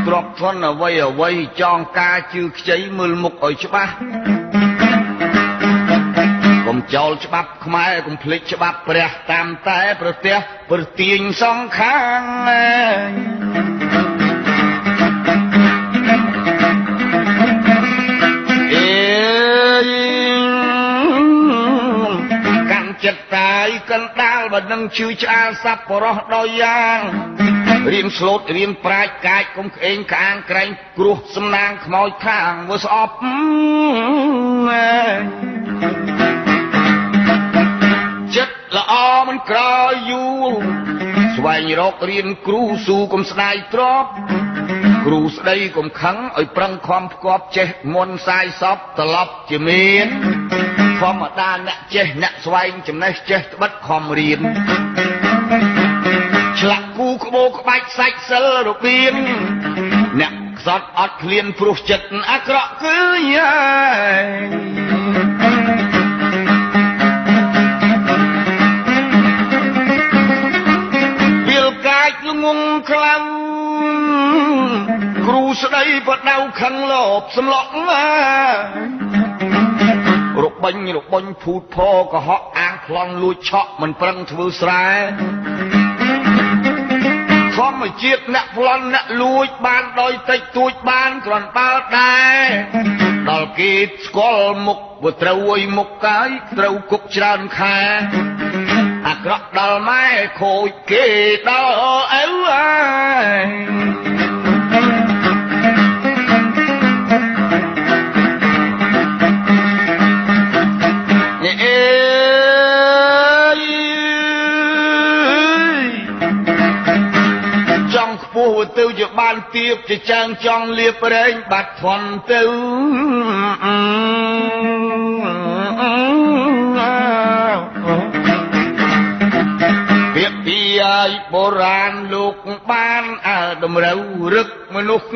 ទ្របធនអ្វីអ្វីចងការជឿខ្ចីមើលមុខឲ្យច្បាស់ កុំចោលច្បាប់ខ្មែរកុំភ្លេចច្បាប់ព្រះតាមតែប្រទេសប្រទាញសងខាងអេកាន់ចិត្តតាយកណ្ដាលបើនឹងជឿឆ្អាលសัพបរោះដោយយ៉ាងរៀនស្លូតរៀនប្រាជ្ញកាចកុំក្អេងក្អាងក្រែងគ្រោះសំណាងខ្មោចខាងមើលស្អប់ចិត្ត ល្អមិនក្រយូរស្វែងរករៀនគ្រូស៊ូកុំស្ដាយទ្របគ្រូស្ដីកុំខឹងឲ្យប្រឹងខំផ្គប់ចេះមុនសាយសពត្រឡប់ជាមានធម្មតាអ្នកចេះអ្នកស្វែងចំណេះចេះត្បិតខំរៀនឆ្លាក់គូក្បោក្បាច់សាច់សិលរបៀងអ្នកខ្សត់អត់ឃ្លានព្រោះចិត្តអាក្រក់គឺយ៉ា ងងខ្លាំងគ្រូស្ដីបដៅខឹងលោបសំឡក់ណារបិញរបញភូតផកុហកអាងខ្លន់លួចឆក់មិនប្រឹងធ្វើស្រែធម្មជាតិអ្នកប្លន់អ្នកលួចបានដោយតិចតួចបានគ្រាន់បើដែរដល់គេស្គាល់មុខវាត្រូវអុយមុខកាយត្រូវគុកច្រើនខែ អាក្រក់ដល់ម៉ែខូចគេដល់ឪអើយនេះអេចង់ខ្ពស់ទៅជាបានទៀបជាចាំងចង់លៀបរែងបាត់ធន់ទៅហើ យបុរាណលោកបានអើតម្រូវរឹកមនុស្ស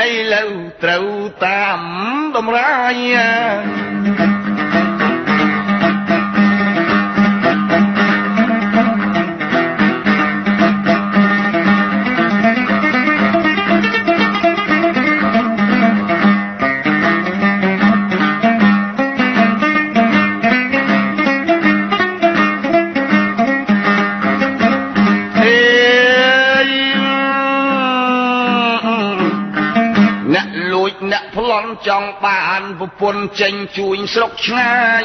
អីលើត្រូវតាមតម្រាយ ង់បានប្រពន្ធចេញជួញស្រុកឆ្ងាយ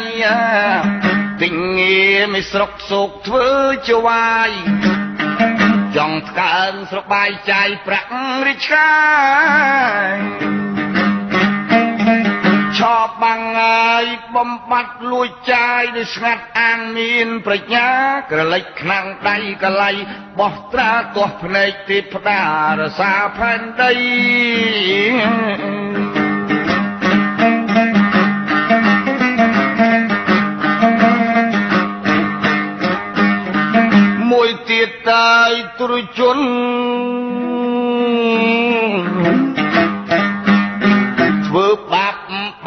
ទិញងារមិនស្រុកសោកធ្វើជាវាយចង់ថ្កើងស្របាយចាយប្រាក់រិឆាយឆប់បាំងហើយបំបត្តិលួចចាយដោយស្ងាត់អាងមានប្រាជ្ញាក្រឡិចខ្លាំងដៃកលៃបោះត្រាទាស់ភ្នែកទេផ្ដារសាផែនដី ទៀតតាយទ្រជនធ្វើបាប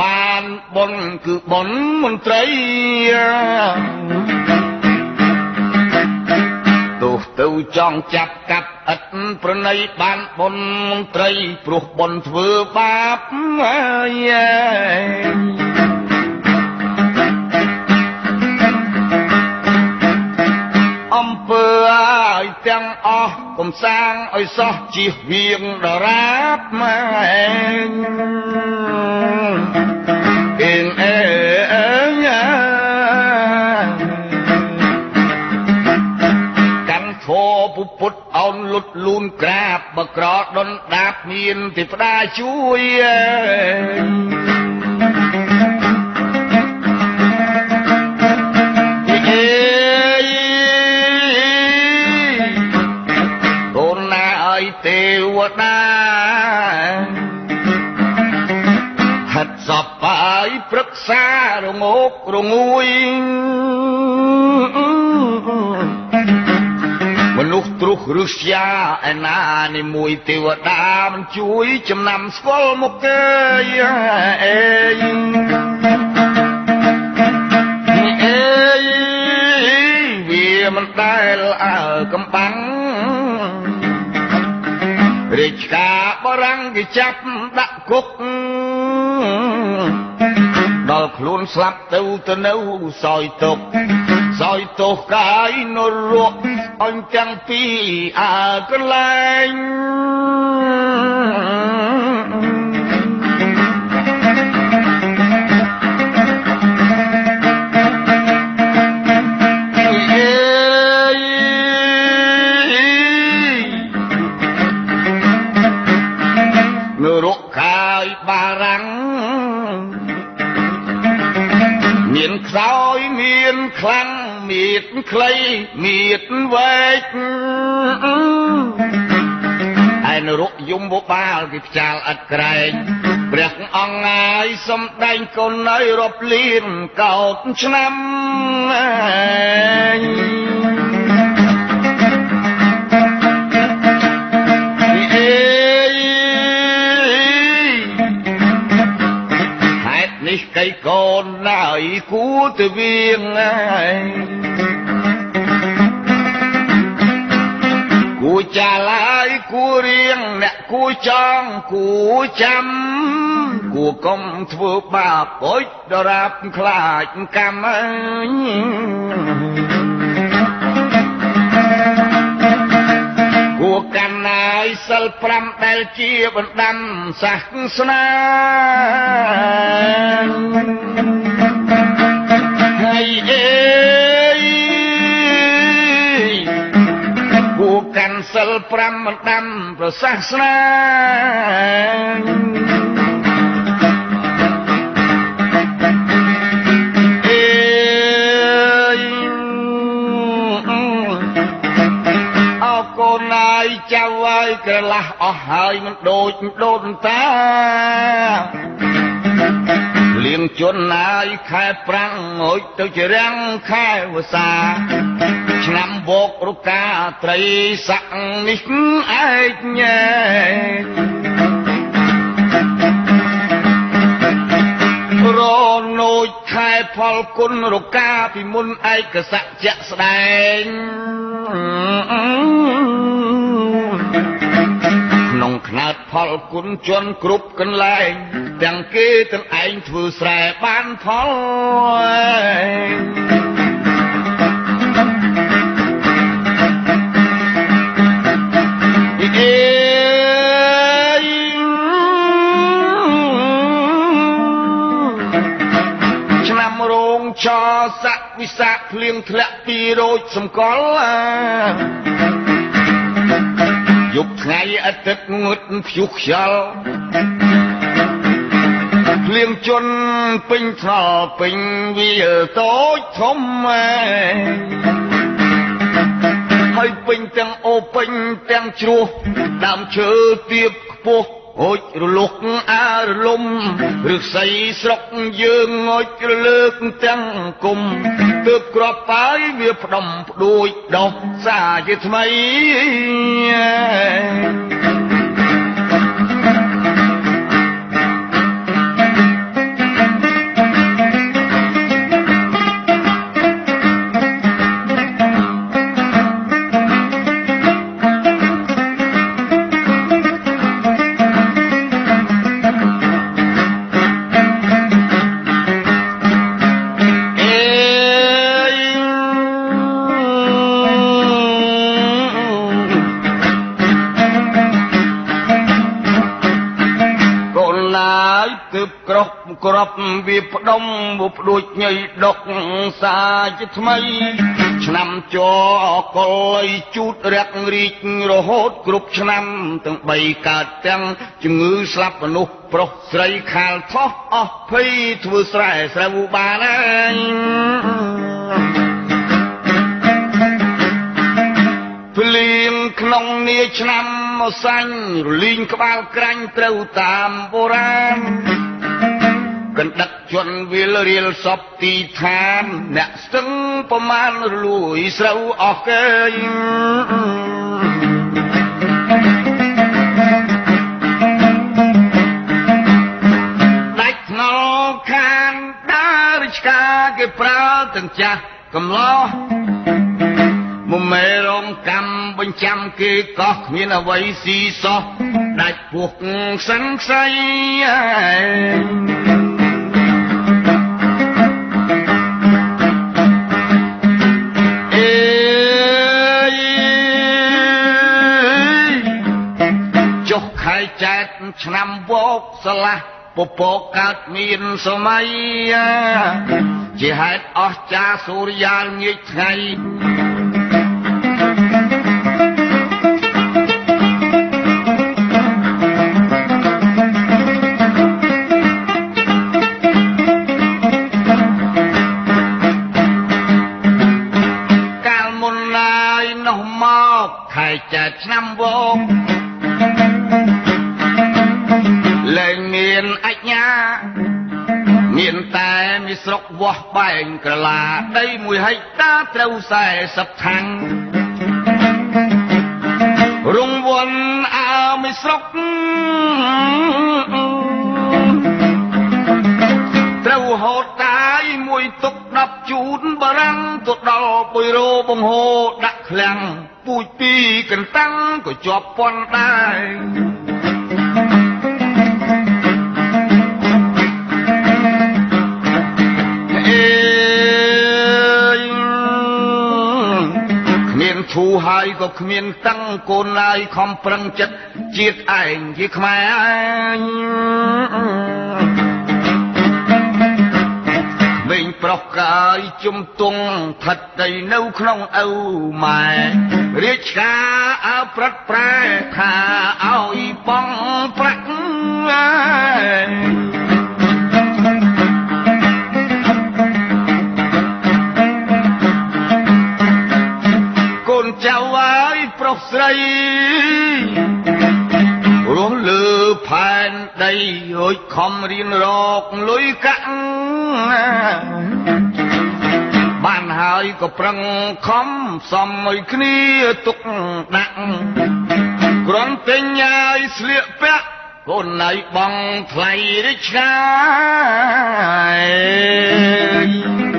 បានបុណ្យគឺបុណ្យមន្ត្រីទៅចង់ចាប់កាប់ឥតប្រណីបានបុនត្រីព្រោះបុនធ្វើបាបហើយ ឲ្យទាំងអស់កំសាងឲ្យសោះជិះវៀងដរាបម៉ែអេងអេកាន់ធោពុពុតអោនលុតលូនក្រាបបក្រដុនដាបមានទេវតាជួយតា សារងោករងួយមនុស្សទ្រុសរឹស្យាឯណានេះមួយទេវតាមិនជួយ ចំណាំស្គាល់មុខទេអេអេវាមិនដែលអើកំបាំងរាជការបរាំងគេចាប់ដាក់គុកដ ល់ខ្លួនស្លាប់ទៅទៅនៅសោយទុកសោយទោសកាយនរកអញទាំងពីរអើកន្លែង គុណឲ្យរាប់លានកោតឆ្នាំនេះកៃកូនណាយគួទៅវៀងហើយគួចាឡាយគួរៀងអ្នកគួចង់គួចាំ គួកុំធ្វើបាបអុចដរាបខ្លាចកម្មអើយគួកាន់ណាយសិល5ដែលជាបណ្ដាំសាសនាហើយអេគួកាន់សិល5បណ្ដាំប្រសាសនា ក្រឡាស់អស់ហើយមិនដូចដូនតាលៀងជន់ណាយខែប្រាំងហូចទៅជារាំងខែវសា ឆ្នាំវោករកាត្រីស័កនេះឯកញ៉ែរនោចខែផលគុណរកាពីមុនឯកសៈជាក់ស្ដែងក្នុង ខ្នាតផលគុណជន់គ្រប់កន្លែង ទាំងគេទាំងឯងធ្វើស្រែបានផលចស័កវិសាភ្លៀងធ្លាក់ពីរោចសម្កល់ យប់ថ្ងៃអាទិត្យងត់ភ្យុះខ្យល់ភ្លៀងជន់ពេញថ្នល់ពេញវាលតូចធំហើយពេញទាំងអូពេញទាំងជ្រោះដើមឈើទៀបខ្ពស់ ហូចរលុកអើរលំឫស្សីស្រុកយើងងុចរលើកទាំងគុំទើបក្របបាយវាផ្ដំផ្ដួចដោះសាជាថ្មី ក្រប់ក្របវាផ្ដុំវផ្ដួចញ័យដុកសាជាថ្មី ឆ្នាំចកុលជូតរាក់រីករហូតគ្រប់ឆ្នាំទាំងបីកើតទាំងជំងឺស្លាប់មនុស្សប្រុសស្រីខាលថោះអស់ភ័យធ្វើស្រែស្រូវបានហើយភ្លៀងក្នុងនាឆ្នាំមកសាញ់រលីងក្បាលក្រាញ់ត្រូវតាមបុរាណ កណ្ដឹកជន់វិលរៀលសពទីឋាន អ្នកស្ទឹងប្រមាណរលួយស្រូវអស់គេដាច់ថ្នល់ខានដើររិឆ្កាគេប្រើទាំងចាស់កំឡោះមុំមេរងកម្មបញ្ចាំគេកោះគ្មានអ្វីស៊ីសោះដាច់ពោះសិនខ្សៃ ឆ្នាំវោកស្លាស់ពពកកើតមានសម័យជាហេតុអស្ចារសូរិយាលងាយថ្ងៃកាលមុនឡើយនោះមកខែចែកឆ្នាំវោកលែង វាស់បែងក្រឡាដីមួយហិកតាត្រូវ40ខាំងរងវន់អើមីស្រុកត្រូវហូតតាយមួយទុក10ជូនបារាំងទៅដល់បុយរោបង្ហូដាក់ឃ្លាំងពូជពីកន្តាំងក៏ជាប់ពន់ដែរ គ្មានឈូហើយក៏គ្មានតាំងកូនឡើយខំប្រឹងចិត្តជាតិឯងជាខ្មែរវិញប្រុសកាយជំទង់ថិតដីនៅក្នុងឪម៉ែរាជការអើប្រត់ប្រែថាឲ្យបងប្រាក់ ស្រីរស់លើផែនដីរួចខំរៀនរកលុយកាក់បានហើយក៏ប្រឹងខំសំឲ្យគ្នាទុកដាក់គ្រាន់តែញ៉ាយស្លៀកពាក់កូនណៃបងថ្លៃរិឆ្ងាយ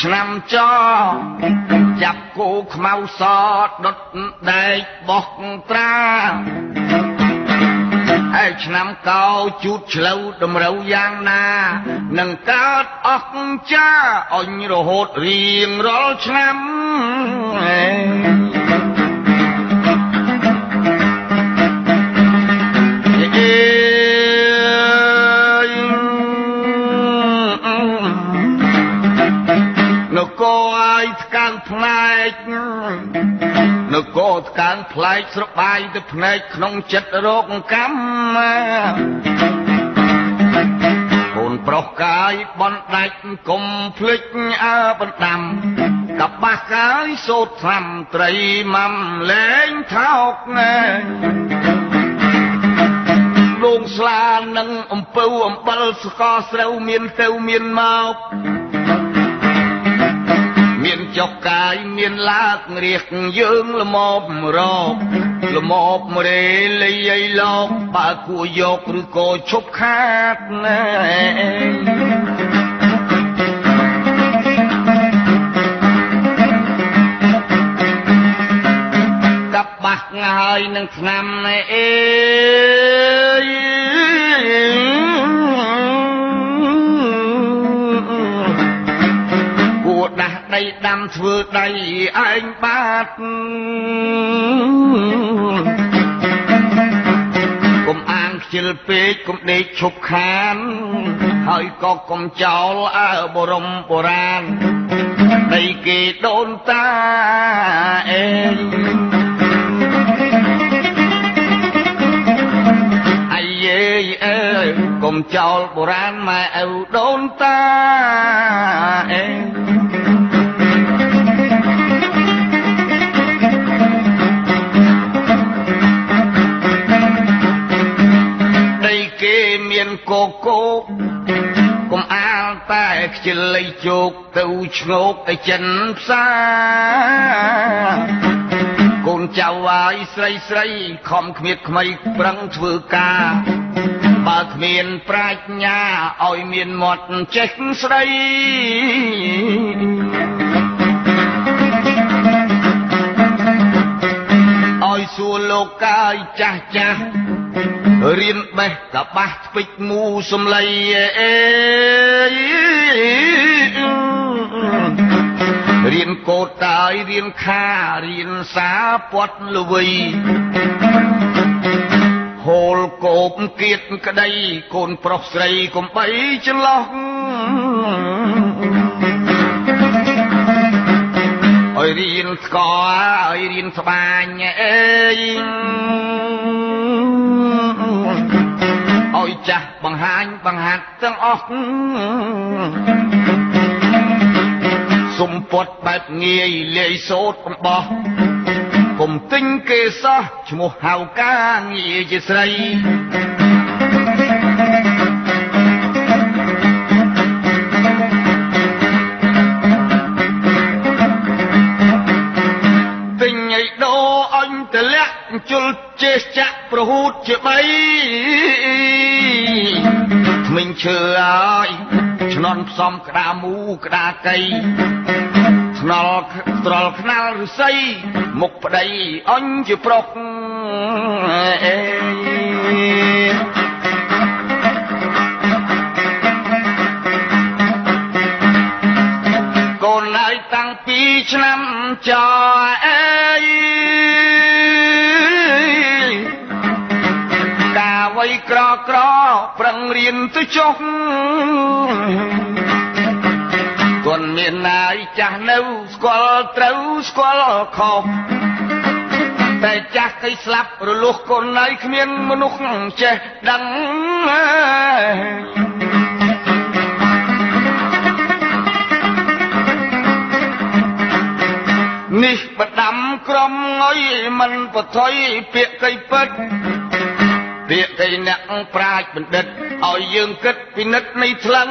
ឆ្នាំចចាប់គោខ្មៅសដុតដែកបោះត្រាហើយឆ្នាំកោជូតឆ្លូវតម្រូវយ៉ាងណានឹងកើតអស់ចាអញរហូតរៀងរាល់ឆ្នាំអេ ថ្កើងផ្លែកនគរថ្កើងផ្លែកស្របាយទៅភ្នែកក្នុងចិត្តរោគកម្មកូនប្រុសកាយបនដាច់កុំភ្លេចអើបណ្ដាំកបាសកាយសូត្រត្រាំត្រីម៉ាំលែងថោកណែលងស្លានឹងអំពៅអំបិលស្កស្រូវមានទៅមានមកមាន ចុកកាយមានឡាករៀកយើងល្មមរកល្មមរេលីអីលោកបើគួរយកឬក៏ឈប់ខាតណែកបាស់ថ្ងៃហើយនឹងឆ្នាំអេ ស់ដីដាំធ្វើដៃឯងបាទកុំអាងខ្ជិលពេកកុំដេកឈប់ខាន ហើយក៏កុំចោលអើបរមបុរាណដីគេដូនតាអេអាយេអើកុំចោលបុរាណម៉ែឪដូនតាអេដី មានកកោកុំអាលតែខ្ជិលលៃជោកទៅឆ្ងោកឲ្យចិនផ្សាកូនចៅអាយស្រីស្រីខំគ្មៀតខ្មៃប្រឹងធ្វើការបើគ្មានប្រាជ្ញាឲ្យមានមាត់ចេះស្ដីឲ្យសួរលោកកាយចាស់ចាស់ រៀនបេះកបាស់ស្ពេចមូសំឡីអេរៀនកោតតាយរៀនខារៀនសាពាត់ល្វីហូលកោបគៀតក្តីកូនប្រុសស្រីកុំបីចន្លោះឲ្យរៀនស្គាល់ឲ្យរៀនស្បាញអេ ឲ្យចាស់បង្ហាញបង្ហាត់ទាំងអស់សុំពត់បែបងាយលាយសោតកំបោះកុំទិញគេសោះឈ្មោះហៅការងារជាស្រីទិញឲ្យដោអញតលាក់ជុលចេះចាក់ប្រហូតជាបីថ្មិញ ឈើហើយឆ្នន់ផ្សំក្តាមូក្តាកៃថ្នល់ត្រល់ខ្នាល់ឫស្សីមុខប្តីអញជាប្រុសអេកូនហើយតាំងពីឆ្នាំច ក្រក្រប្រឹងរៀនទៅចុះទាន់មានណាយចាស់នៅស្គាល់ត្រូវស្គាល់ខុសតែចាស់គេស្លាប់រលុះកូនណៃគ្មានមនុស្សចេះដឹងនេះបដាំក្រុមងុយមិនបថុយពាក្យកៃពិត ពាក្យកៃអ្នកប្រាជ្ញបណ្ឌិតឲ្យយើងគិតពិនិត្យនៃថ្លឹង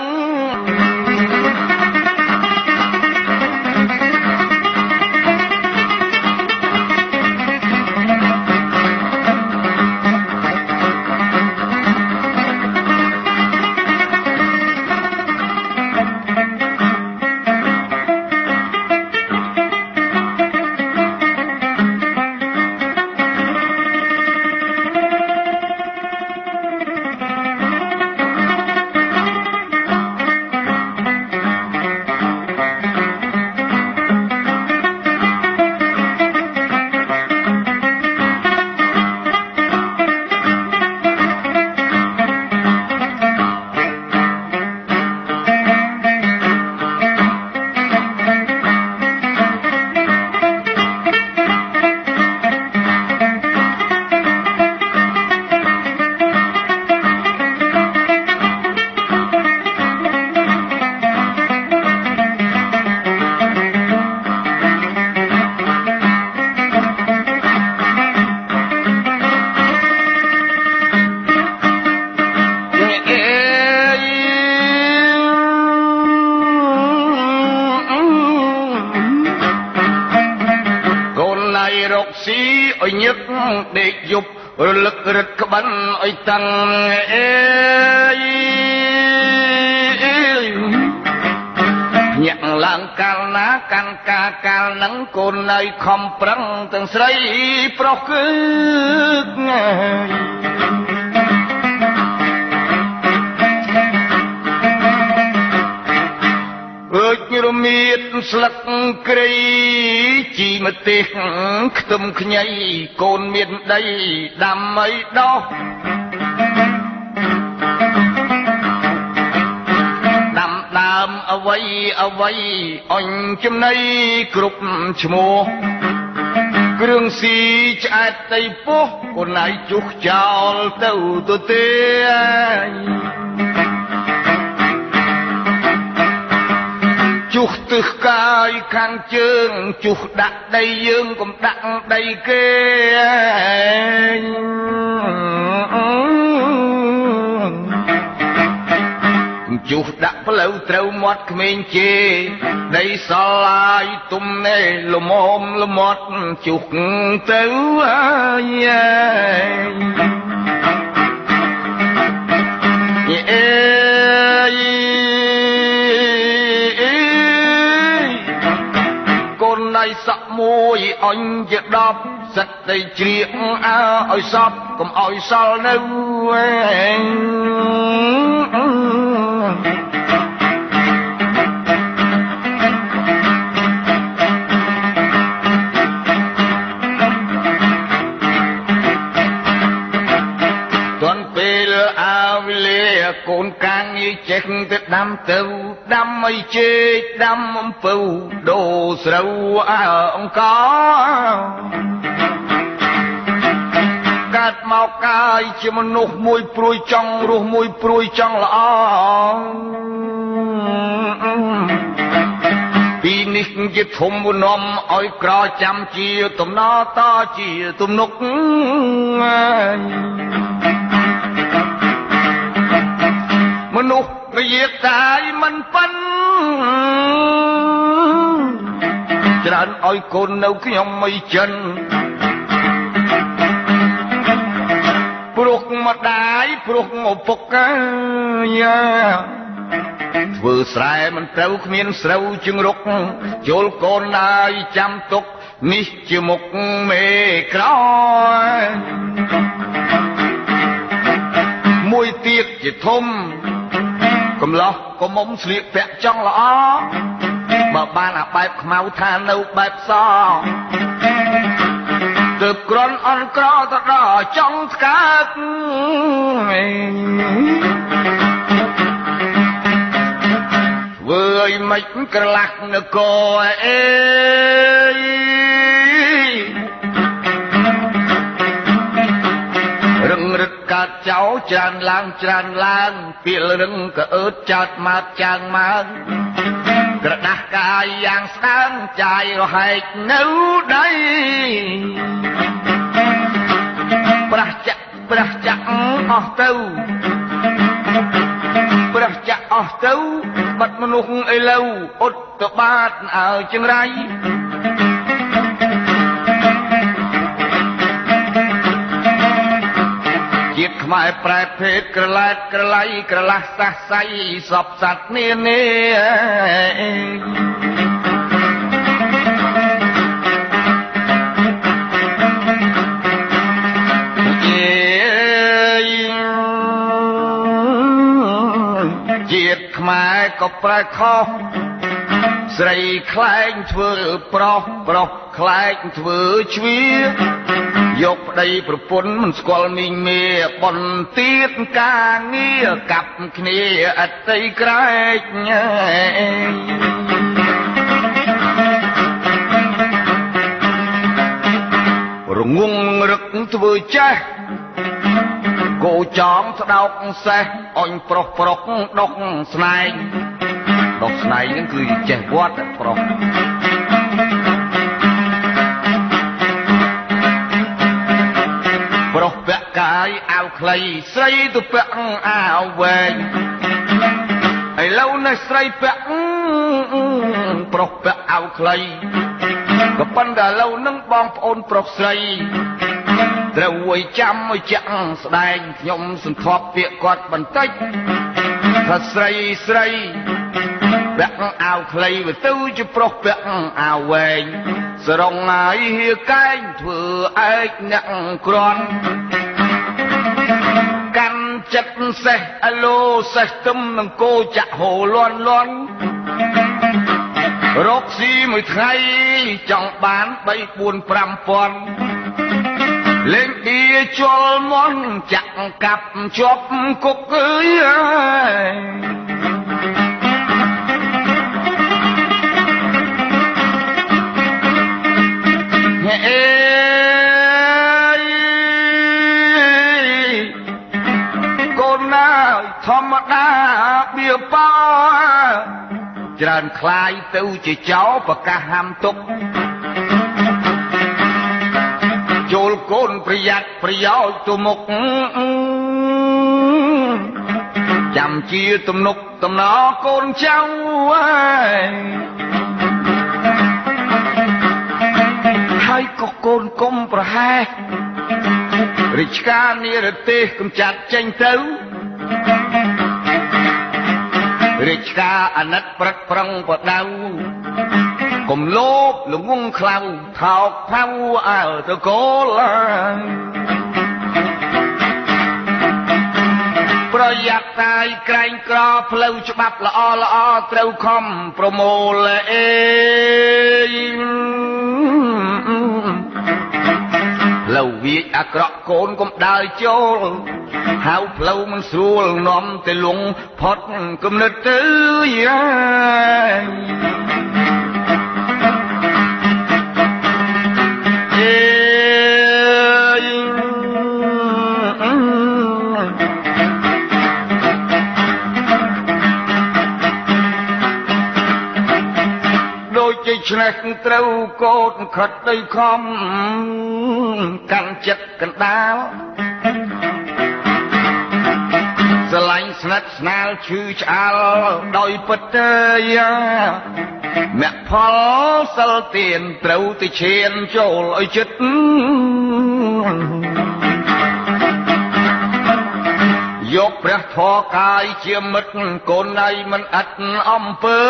ឲ្យតាំងអេញាក់ឡើងកាលណាកាន់ការកាលនឹងកូននៅខំប្រឹងទាំងស្រីប្រុសគឺអើយរមៀតស្លឹកគ្រៃជីម្ទេសខ្ទឹមខ្ញីកូនមានដីដាំអីដោះ អ្វីអ្វីអញចំណៃគ្រប់ឈ្មោះគ្រឿងស៊ីឆ្អែតតីពោះកូនឯងជុះចោលទៅទៅទេជុះទឹះកាយខាងជើងជុះដាក់ដីយើងកុំដាក់ដីគេ ជុះដាក់ផ្លូវត្រូវមាត់ក្មេងជេដីសឡាយទុំណែលមមលមាត់ជុះទៅអាយអេកូនណៃសក់មួយអញជា10 សិតតែជ្រៀកអើឲ្យសពកុំឲ្យសល់នៅកូនកាងងាយចេះទៅដាំទៅដាំអីជេកដាំអំពៅដូរស្រូវអើអង្ករ កាត់មកកាយជាមនុស្សមួយព្រួយចង់រស់មួយព្រួយចង់ល្អពីនេះជាធំវនំឲ្យក្រចាំជាទំនតជាទំនុកមនុស្សនិយាយតាយមិនប៉ិនច្រើនឲ្យកូននៅខ្ញុំមិនចិន ព្រោះម្ដាយព្រោះឪពុកយ៉ាធ្វើស្រែមិនត្រូវគ្មានស្រូវជឹងរុកជលកូនដាយចាំទុកនេះជាមុខមេក្រមួយទៀតជាធំកំឡោះកុំមុំស្លៀកពាក់ចង់ល្អបើបានអាបែបខ្មៅថានៅបែបស ទើបក្រនអន់ក្រទៅដល់ចង់ស្កាត់ធ្វើឲ្យមិនក្រឡាក់នគរអេកើតចោច្រើនឡើងច្រើនឡើងពីលរឹងក៏អើតចោតមកចាងមក ក្រដាស់កាយយ៉ាងស្ដើងចាយរហែកនៅដីប្រះចាក់ប្រះចាក់អស់ទៅប្រះចាក់អស់ទៅបាត់មនុស្សឥឡូវអត់ទៅបាតអើចង្រៃ ជាតិខ្មែរប្រែភេទក្រឡែតក្រឡៃក្រឡាស់សះសៃសពសัตว์នានាជាតិខ្មែរក៏ប្រែខុសស្រីខ្លែងធ្វើប្រុសប្រុសខ្លែងធ្វើជ្វា យកប្តីប្រពន្ធមិនស្គាល់មីងមេបនទៀតការងារកាប់គ្នាអតីក្រែករងងរឹកធ្វើចេះគោចងស្ដោកសេះអញប្រុសប្រុសដុកស្នែងដុកស្នែងហ្នឹងគឺចេះវត្តប្រុស ប្រុសពាក់កាយអាវខ្លីស្រីទៅពាក់អាវវែងឥឡូវនេះស្រីពាក់ប្រុសពាក់អាវខ្លីក៏ប៉ុន្តែឥឡូវនឹងបងប្អូនប្រុសស្រីត្រូវអួយចាំឲ្យចាក់ស្ដែងខ្ញុំសន្ធាប់ពាក្យគាត់បន្តិចថាស្រីស្រី ពាក់អាវខ្លីវាទៅជាប្រុសពាក់អាវវែងស្រងហើយហៀកែងធ្វើឯកអ្នកក្រន់កាន់ចិត្តសេះអឡូសេះទឹមនឹងគោចាក់ហូលន់លន់រកស៊ីមួយថ្ងៃចង់បាន3 4 5000លេងឌីជលមន់ចាក់កាប់ជាប់គុកអើយ កូនណាធម្មតាបៀបោច្រើនคลายទៅជាចោប្រកាសហាមទុកចូលកូនប្រយ័ត្នប្រយោជន៍ទៅមុខចាំជាទំនុកតំណកូនចៅអើយ ហើយក៏កូនគុំប្រហែសរិជ្ជការនិរទេសកំចាត់ចេញទៅរិជ្ជការអាណិតព្រឹកប្រឹងបដៅកុំលោភល្ងងខ្លៅថោកផៅអើទៅកូលប្រយ័ត្នតាយក្រែងក្រផ្លូវច្បាប់ល្អល្អត្រូវខំប្រមូលអេ ផ្លូវវាចអាក្រក់កូនកុំដើរចូលហៅផ្លូវមិនស្រួលនាំទៅលងផុតគំនិតទៅយ៉ា ច្នេះត្រូវកោតខិតទៅខំកាន់ចិត្តកណ្ដាលស្រឡាញ់ស្និទ្ធស្នាលឈឺឆ្អាលដោយពិតទេយ៉ាមគ្គផលសិលទៀនត្រូវទៅឈានចូលឲ្យចិត្តយកព្រះធរកាយជាមិត្តកូនណៃមិនអត់អំពើ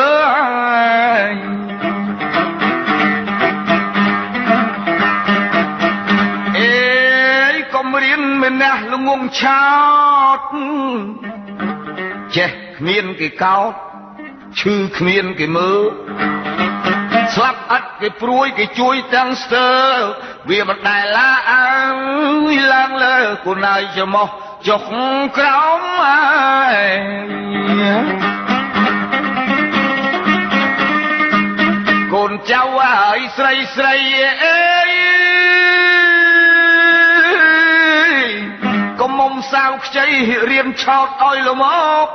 រៀនមេណះល្ងងឆោតចេះគ្មានគេកោតឈឺគ្មានគេមើលស្លាប់អត់គេព្រួយគេជួយទាំងស្ទើវាមិនដែលឡាអើយឡើងលើគូណៃច្រមុះចុះក្រោមអើយ កូនចៅអើយស្រីស្រីអេមុំសាវខ្ចីរៀនឆោតឲ្យលមក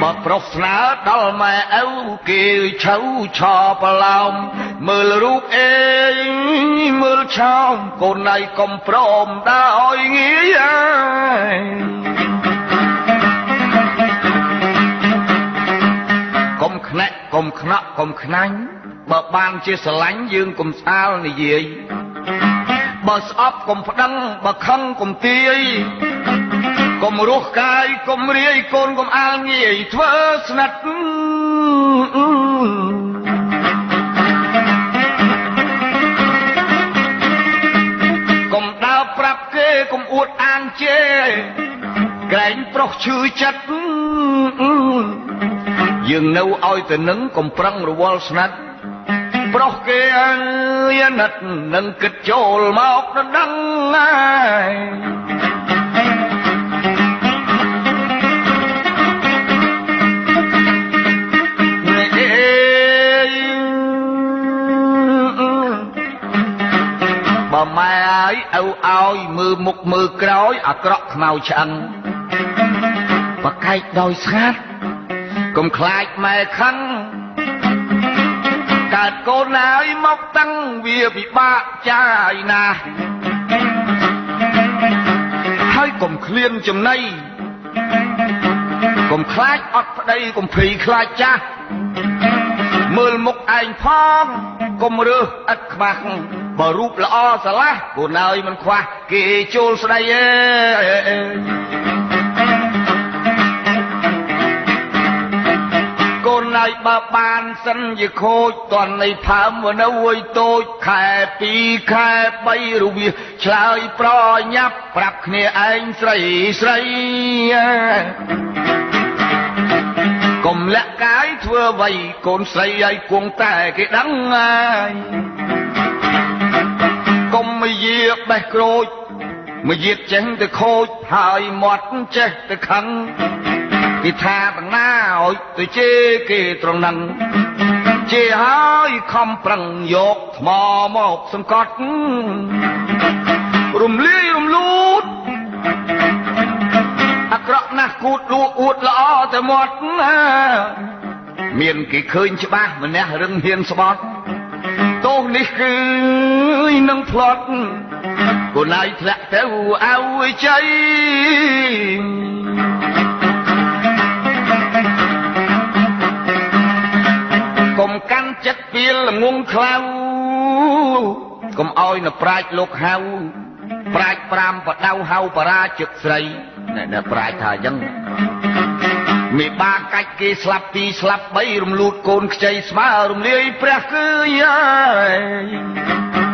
បើប្រុសស្នើដល់ម៉ែឪគេឆៅឆោប្រឡោមមើលរូបអេមើលឆោមកូនណៃកុំព្រមដើរឲ្យងាយអើយ ក់កុំខ្នាក់កុំខ្នាញ់បើបានជាស្រឡាញ់យើងកុំស្អាលនិយាយបើស្អប់កុំប្តឹងបើខឹងកុំទាយកុំរស់កាយកុំរាយកូនកុំអាលងាយធ្វើស្និទ្ធកុំដើរប្រាប់គេកុំអួតអាងជេក្រែងប្រុសឈឺចិត្ត យើងនៅឲ្យទៅនឹងកុំប្រឹងរវល់ស្និទ្ធប្រុសគេអើយណិតនឹងគិតចូលមកដណ្ដឹងហើយបើម៉ែអើយឪឲ្យមើលមុខមើលក្រោយអាក្រក់ខ្មៅឆ្អឹងបកែកដោយស្ងាត់ កុំខ្លាចម៉ែខឹងកើតកូនហើយមកតាំងវាពិបាកចាយណាស់ហើយកុំឃ្លានចំណៃកុំខ្លាចអត់ប្តីកុំភ័យខ្លាចចាស់មើលមុខឯងផងកុំរើសឥតខ្មាស់បើរូបល្អស្រឡះកូនហើយមិនខ្វះគេចូលស្ដីអើ ណៃបើបានសិនជាខូចតននៃផើមវនៅអុយតូចខែ2ខែ3រវាឆ្លើយប្រញាប់ប្រាប់គ្នាឯងស្រីស្រីកុំលាក់កាយធ្វើអ្វីកូនស្រីឲ្យគង់តែគេដឹងហើយកុំមកយាបេះក្រូចមកយាបចេះទៅខូចហើយមាត់ចេះទៅខឹង គេថាបណ្ណាឲ្យទៅជេរគេត្រង់ហ្នឹងជេរហើយខំប្រឹងយកថ្មមកសង្កត់រំលាយរំលូតអាក្រក់ណាស់គូតលួអួតល្អតែមាត់ណាមានគេឃើញច្បាស់ម្នាក់រឹងហ៊ានស្បត់ទោសនេះគឺនឹងផ្លត់កូនឯងធ្លាក់ទៅឲ្យជ័យ កុំកាន់ចិត្តពីលងងខ្លៅកុំឲ្យនៅប្រាជ្ញលោកហៅប្រាជ្ញ5បដៅហៅបរាជឹកស្រីអ្នកប្រាជ្ញថាអញ្ចឹងមេបាកាច់គេស្លាប់ទីស្លាប់បីរំលូតកូនខ្ចីស្មើរំលាយព្រះគឺយាយ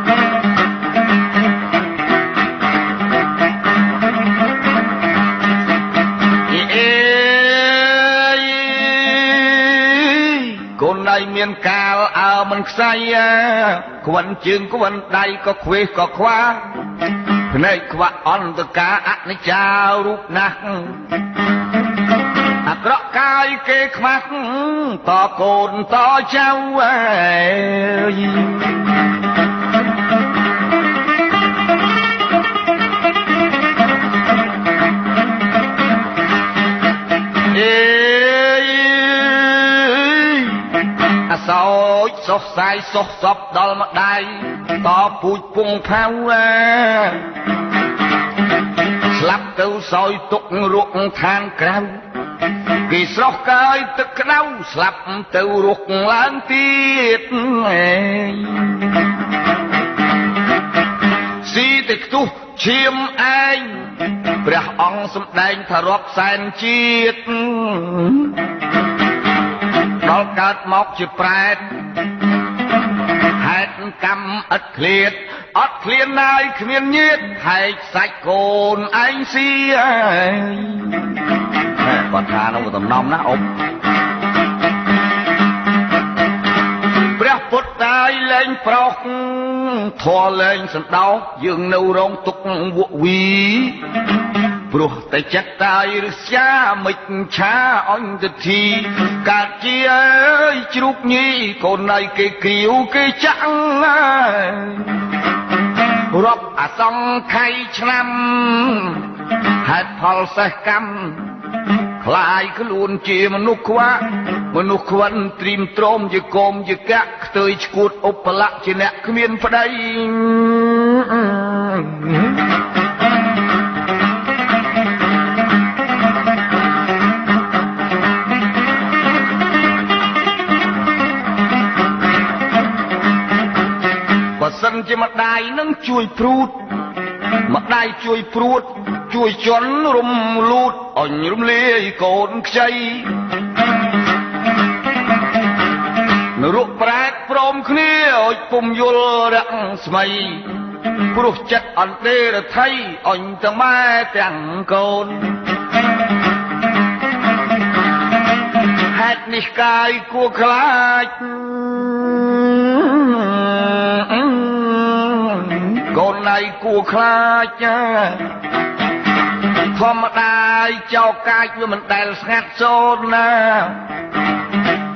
កូនដៃមានកាលអើមិនខ្សៃខ្វិនជើងខ្វិនដៃក៏ខ្វេះក៏ខ្វាភ្នែកខ្វាក់អន្តការអនិច្ចារូបណាស់អាក្រក់កាយគេខ្មាស់តកូនតចៅអើយអេ សោចសុខសាយសុខសពដល់ម្ដាយតពូជពងផៅស្លាប់ទៅសោយទុករក់ឋានក្រៅគេស្រស់កាយទឹកក្តៅស្លាប់ទៅរុកឡើងទៀតស៊ីទៅខ្ទុះឈាមឯងព្រះអង្គសម្ដែងថារាប់សែនជាតិ ដល់កើតមកជាប្រែតហេតុកម្មឥតឃ្លាតអត់ឃ្លានណាយគ្មានញៀតហែកសាច់កូនឯងស៊ីឯងគាត់ថានោះតំណំណាអ៊ំព្រះពុទ្ធតាយលែងប្រោសធေါ်លែងសន្តោសយើងនៅរងទុកវក់វី ព្រោះតែចិត្តតាយឫស្យាមិនឆាអញទធីកើតជាអើយជ្រូកញីកូនណៃគេគ្រាវគេចាក់រាប់អសង្ខ័យឆ្នាំហេតុផលសេះកម្មខ្លាយខ្លួនជាមនុស្សខ្វាក់មនុស្សខ្វិនត្រៀមទ្រមជាកុំជាកាក់ខ្ទើយឈួតឧបលៈជាអ្នកគ្មានប្តី បើសិនជាម្ដាយនឹងជួយព្រូតម្ដាយជួយព្រួត ជួយជន់រំលូតអញរំលាយកូនខ្ចីនរកប្រែកព្រមគ្នាអុចពុំយល់រស្មីព្រោះចិត្តអន្តេរថៃអញទាំងម៉ែទាំងកូនហេតុនេះកាយគួខ្លាច កូនណៃគួខ្លាចធម្មតាចោកាចវាមិនដែលស្ងាត់សូនណា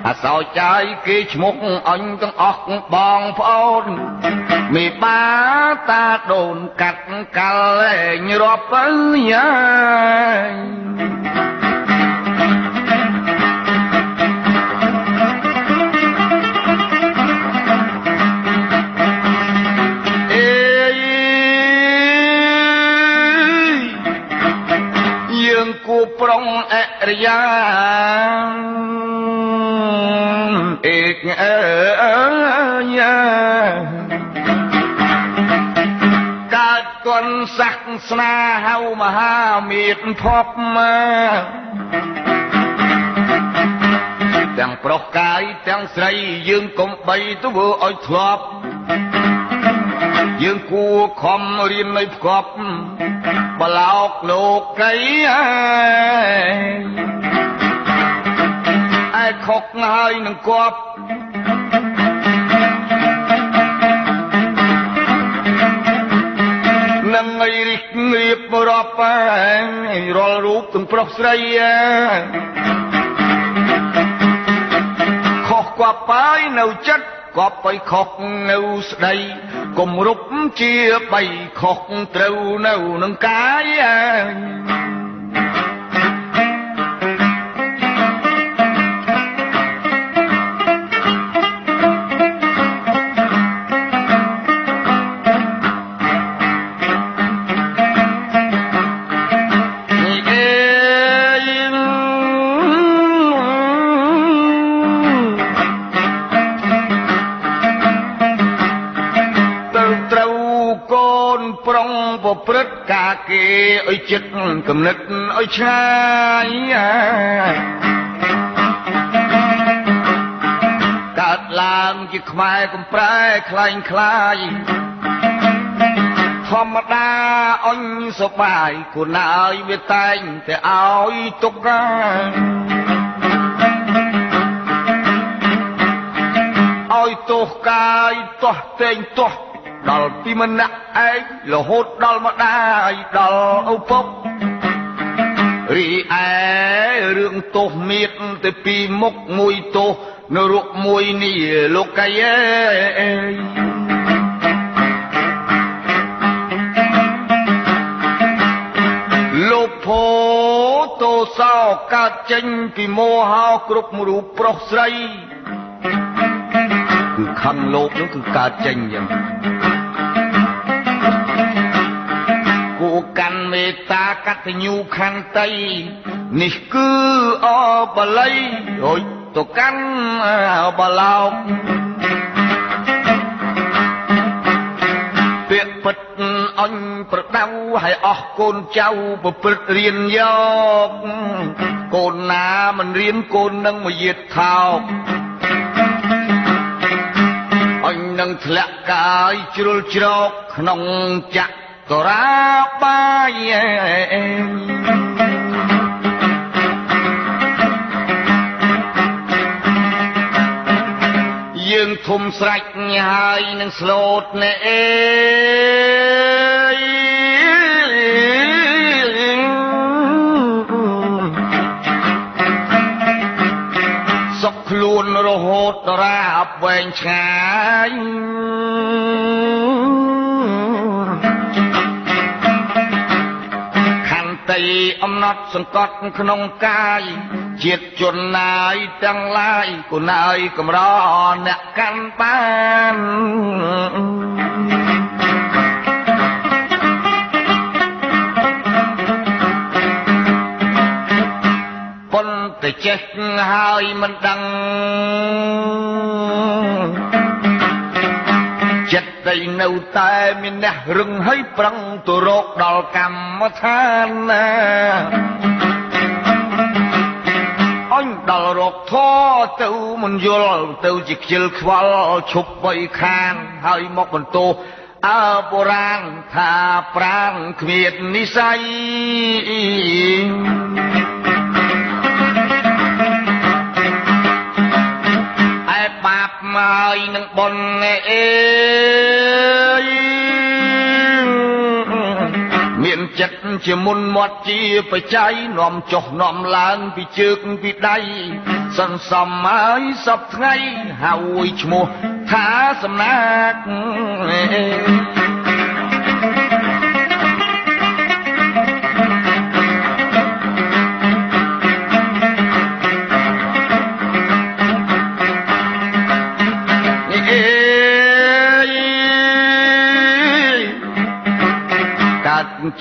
អសោចាយគេឈ្មោះអញទាំងអស់បងប្អូនមេបាតាដូនកាត់កាល់លែងរាប់ទៅយ៉ា រិយាអេកអើយាកើតគន់សាសស្នាហៅមហាមេតភពមកទាំងប្រុសកាយទាំងស្រីយើងកុំបីធ្វើឲ្យធ្លាប់យើងគួរខំរៀននៅផ្គប់ បលោកលោកីឯខុកហើយនឹងគប់នឹងឲ្យរិះរៀបរាប់រាល់រូបទាំងប្រុសស្រីខុសគប់ហើយនៅចិត្ត គប់ឲ្យខុសនៅស្ដីគំរុបជាបីខុសត្រូវនៅនឹងកាយ ប្រព្រឹត្តការគេអុយចិត្តគំនិតអុយឆាយកើតឡើងជាខ្មែរកំប្រែខ្លាញ់ខ្លាយធម្មតាអញសបាយគូនហើយវាតែងតែឲ្យទុកកាឲ្យទោះកាយទោះតែងទោះ ដល់ពីម្នាក់ឯងរហូតដល់ម្ដាយដល់ឪពុករីឯរឿងទោសមានតែពីមុខមួយទោសនរកមួយនេះលោកកាយអើយលោកភោតោសោកើតចេញពីមោហោគ្រប់រូបប្រុសស្រីគឺខੰលោកនោះគឺកើតចេញយ៉ាង កាន់មេត្តាកតញ្ញូខន្តីនេះគឺអបល័យរួចទៅកាន់បឡោកពាក្យពិតអញប្រដៅឲ្យអស់កូនចៅប្រព្រឹត្តរៀនយកកូនណាមិនរៀនកូននឹងមកយាតថោកអញនឹងធ្លាក់កាយជ្រុលជ្រោកក្នុងចាក់ តរាបាយយើងធំស្រេចហើយនឹងស្លូតណែអេសុខខ្លួនរហូតតរាអបវែងឆ្ងាយ អំណត់សង្កត់ក្នុងកាយជាតិជនណាយទាំងឡាយគូណាយកំរអ្នកកាន់បានប៉ុន្តែចេះហើយមិនដឹង ចិត្តតែនៅតែមានអ្នករឹងហើយប្រឹងទៅរកដល់កម្មដ្ឋានណាអញដល់រកធေါ်ទៅមិនយល់ទៅជាខ្ជិលខ្វល់ឈប់បីខានហើយមកបន្ទោសអើបុរាណថាប្រាងគ្មាននិស័យ ហើយនឹងបនអេមានចិត្តជាមុនមាត់ជាបច្ច័យនាំចុះនាំឡើងពីជើងពីដៃសន្សំហើយសពថ្ងៃហើយឈ្មោះថាសំណាក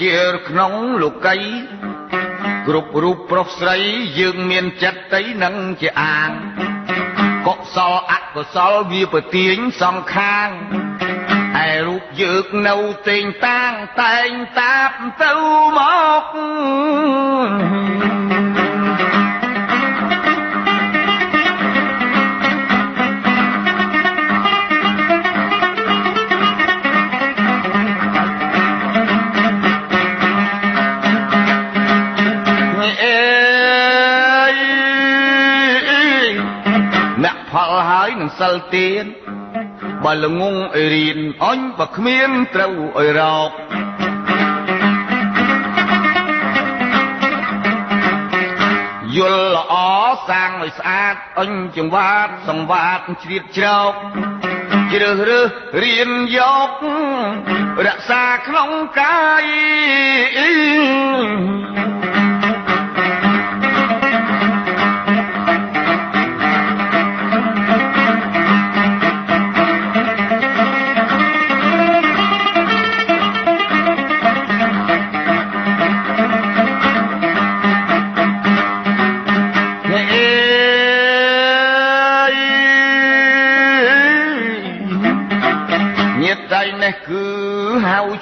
ជាក្នុងលោកីគ្រប់រូបប្រុសស្រីយើងមានចិត្តតីនឹងជាអាងកុសលអកុសលវាប្រទៀងសងខាងឯរូបយើងនៅទេងតាងតែងតាបទៅមក សិលទៀនបើល្ងងអីរៀនអញបើគ្មានត្រូវអីរោគយល់ល្អសាងឲ្យស្អាតអញចង្វាតសង្វាតជ្រៀតជ្រោកជ្រើសរើសរៀនយករក្សាក្នុងកាយ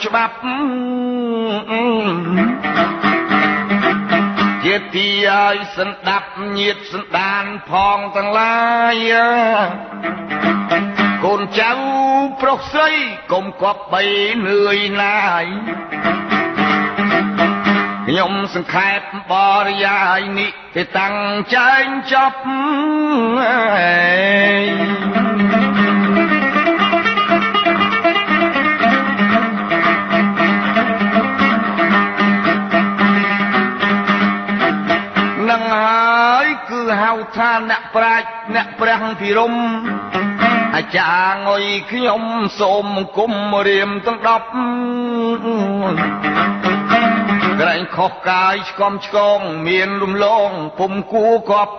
ច្បាប់ជាទីឲ្យសន្តាប់ញាតសន្តានផងទាំងឡាយកូនចៅប្រុសស្រីកុំគប់បីនឿយណាយខ្ញុំសង្ខេបបរិយាយនេះទៅតាំងចែងចប់ ថាអ្នកប្រាជ្ញអ្នកព្រះភិរមអាចារ្យងុយខ្ញុំសូមអង្គមរៀមទាំង10ក្រែងខុសកាយឆ្កំឆ្កងមានរំលងពុំគួកប់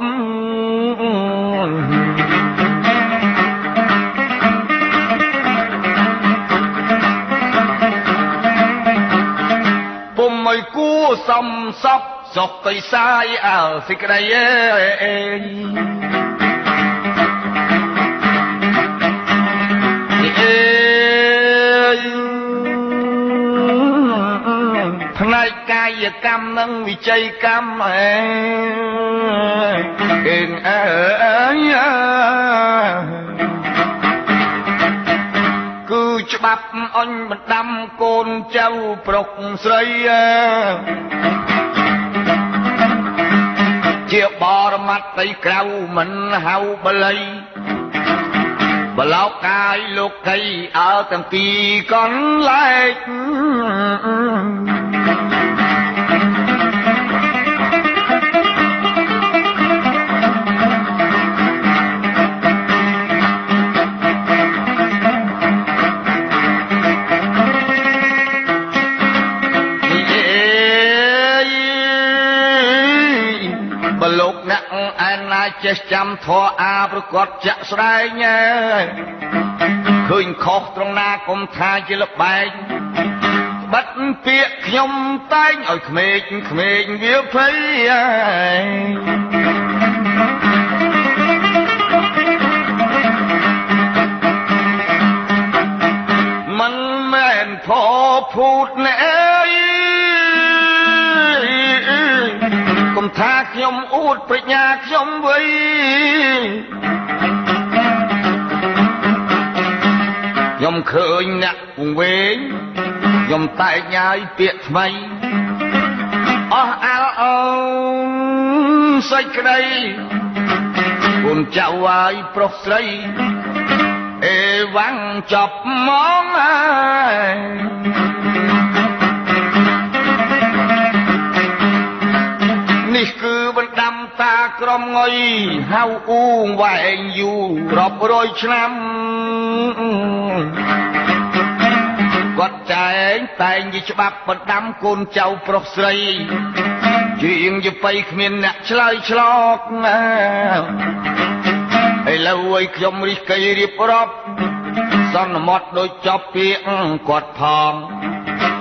ពុំឲ្យគួសំសព សុខទៅសាយអើសេចក្តីអេផ្នែកកាយកម្មនិងវិជ័យកម្មអេអេអើគឺច្បាប់អញបណ្ដាំកូនចៅប្រុកស្រី ជាបរមត្តទៅក្រៅមិនហៅបល័យបលោកកាយលោកីអើទាំងពីរកន្លែង ចេះចាំធរអាប្រកបចាក់ស្ដែងឃើញខុសត្រង់ណាកុំថាជាលបែងបិទពាកខ្ញុំតែងឲ្យក្មេកក្មេកវាភ័យមិនមែនផភូតណែំ ថាខ្ញុំអួតប្រាជ្ញាខ្ញុំវិញខ្ញុំឃើញអ្នកវង្វេងខ្ញុំតែកញ៉ាយពាក្យថ្មីអស់អាល់អូនសេចក្តីគុណចៅហើយប្រុសស្រីអេវ៉ាំងចប់មកហើយ នេះគឺបណ្ដាំតាក្រុមងុយហៅអ៊ូងវែងយូររាប់រយឆ្នាំគាត់ចែងតែងជាច្បាប់បណ្ដាំកូនចៅប្រុសស្រីជាងយបៃគ្មានអ្នកឆ្លើយឆ្លកណាឥឡូវឲ្យខ្ញុំរិះគិរៀបរាប់សន្មត់ដូចចប់ពាក្យគាត់ផង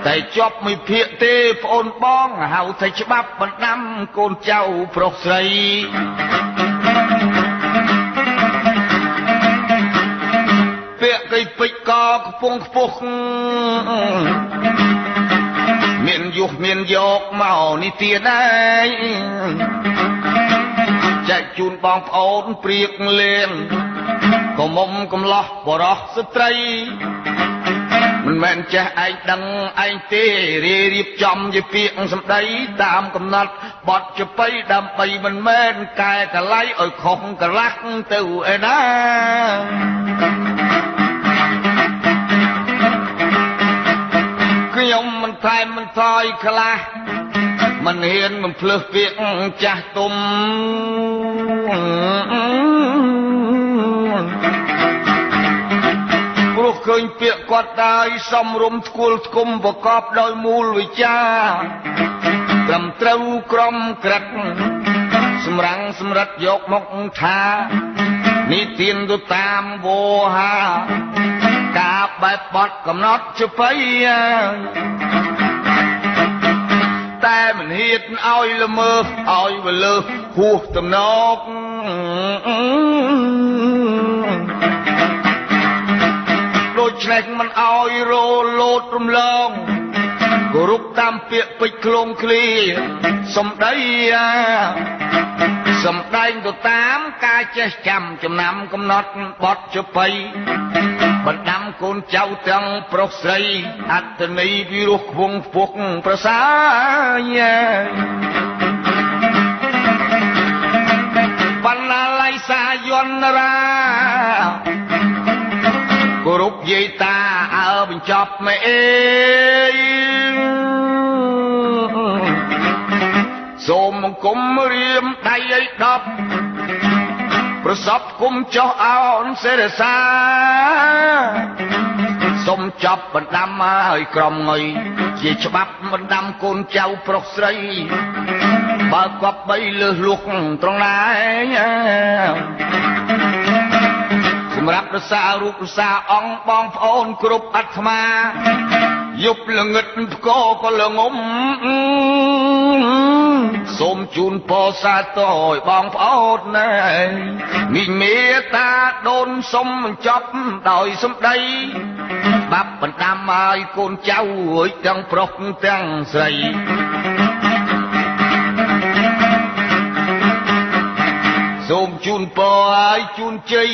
តែជាប់មួយភាកទេប្អូនបងហៅថាច្បាប់បណ្ដាំកូនចៅប្រុសស្រីពាក្យកៃពេជ្រកខ្ពងខ្ពស់មានយុះមានយកមកនេះទៀតដែរចែកជូនបងប្អូនព្រៀកលៀងកុំមុំកំឡោះបរោះស្ត្រី មិនមែនចេះឯងដឹងឯងទេរៀរៀបចំជាពាក្យសម្ដីតាមកំណត់បទចបៃដើម្បីមិនមែនកែកលៃឲ្យខុសកលាស់ទៅឯណាខ្ញុំមិនថែមមិនថយខ្លះមិនហ៊ានបំភ្លើសពាក្យចាស់ទុំ ញពាក្យគាត់ដែរសំរុំស្គល់ស្គុំប្រកបដោយមូលវិជ្ជាត្រឹមត្រូវក្រមក្រិតសម្រាំងសម្រិតយកមកថានេះទៀនទៅតាមវោហាការបែបបត់កំណត់ជបៃតែមិនហ៊ានឲ្យល្មើសឲ្យវលើហួសតំណក ច្នេះមិនឲ្យរលោតរំលងគោរពតាមពាក្យពេចឃ្លងឃ្លាសំដីសំដែងទៅតាមការចេះចាំចំណាំកំណត់បត់ចបៃបណ្ដាំកូនចៅទាំងប្រុសស្រីអត្តន័យវិរោះខ្វងខ្ពស់ប្រសាបណ្ណាល័យសាយន្តរាគោរព យាយតាអើបញ្ចប់មេអេសូមមង្គមរៀមដៃឲ្យដប់ប្រសពគុំចោះអោនសេរសាសុំចាប់បណ្ដាំឲ្យក្រុមងុយជាច្បាប់បណ្ដាំកូនចៅប្រុសស្រីបើគប់បីលើសលុកត្រង់ណា សម្រាប់រសារូបរសាអង្គបងប្អូនគ្រប់អាត្មាយប់ល្ងិតផ្កក៏ល្ងំសូមជូនពរសាទរឲ្យបងប្អូនណែមីមេតាដូនសុំបញ្ចប់ដោយសម្ដីបាប់បណ្ដាំឲ្យកូនចៅអើយទាំងប្រុសទាំងស្រី សូមជូនពរឲ្យជូនជ័យ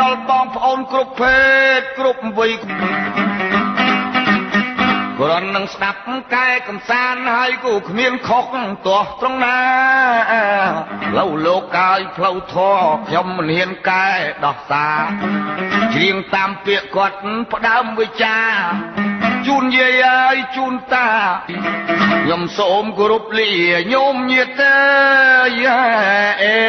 ដល់បងប្អូនគ្រប់ភេទគ្រប់វ័យគ្រាន់នឹងស្ដាប់កែកំសាន្តហើយក៏គ្មានខុសទាស់ត្រង់ណាឡូវលោកកាយផ្លូវធរខ្ញុំមិនហ៊ានកែដោះសាច្រៀងតាមពាក្យគាត់ផ្ដើមវិចា ជូនយាយហើយជូនតាខ្ញុំសូមគោរពលាញោមញាតអើយអេ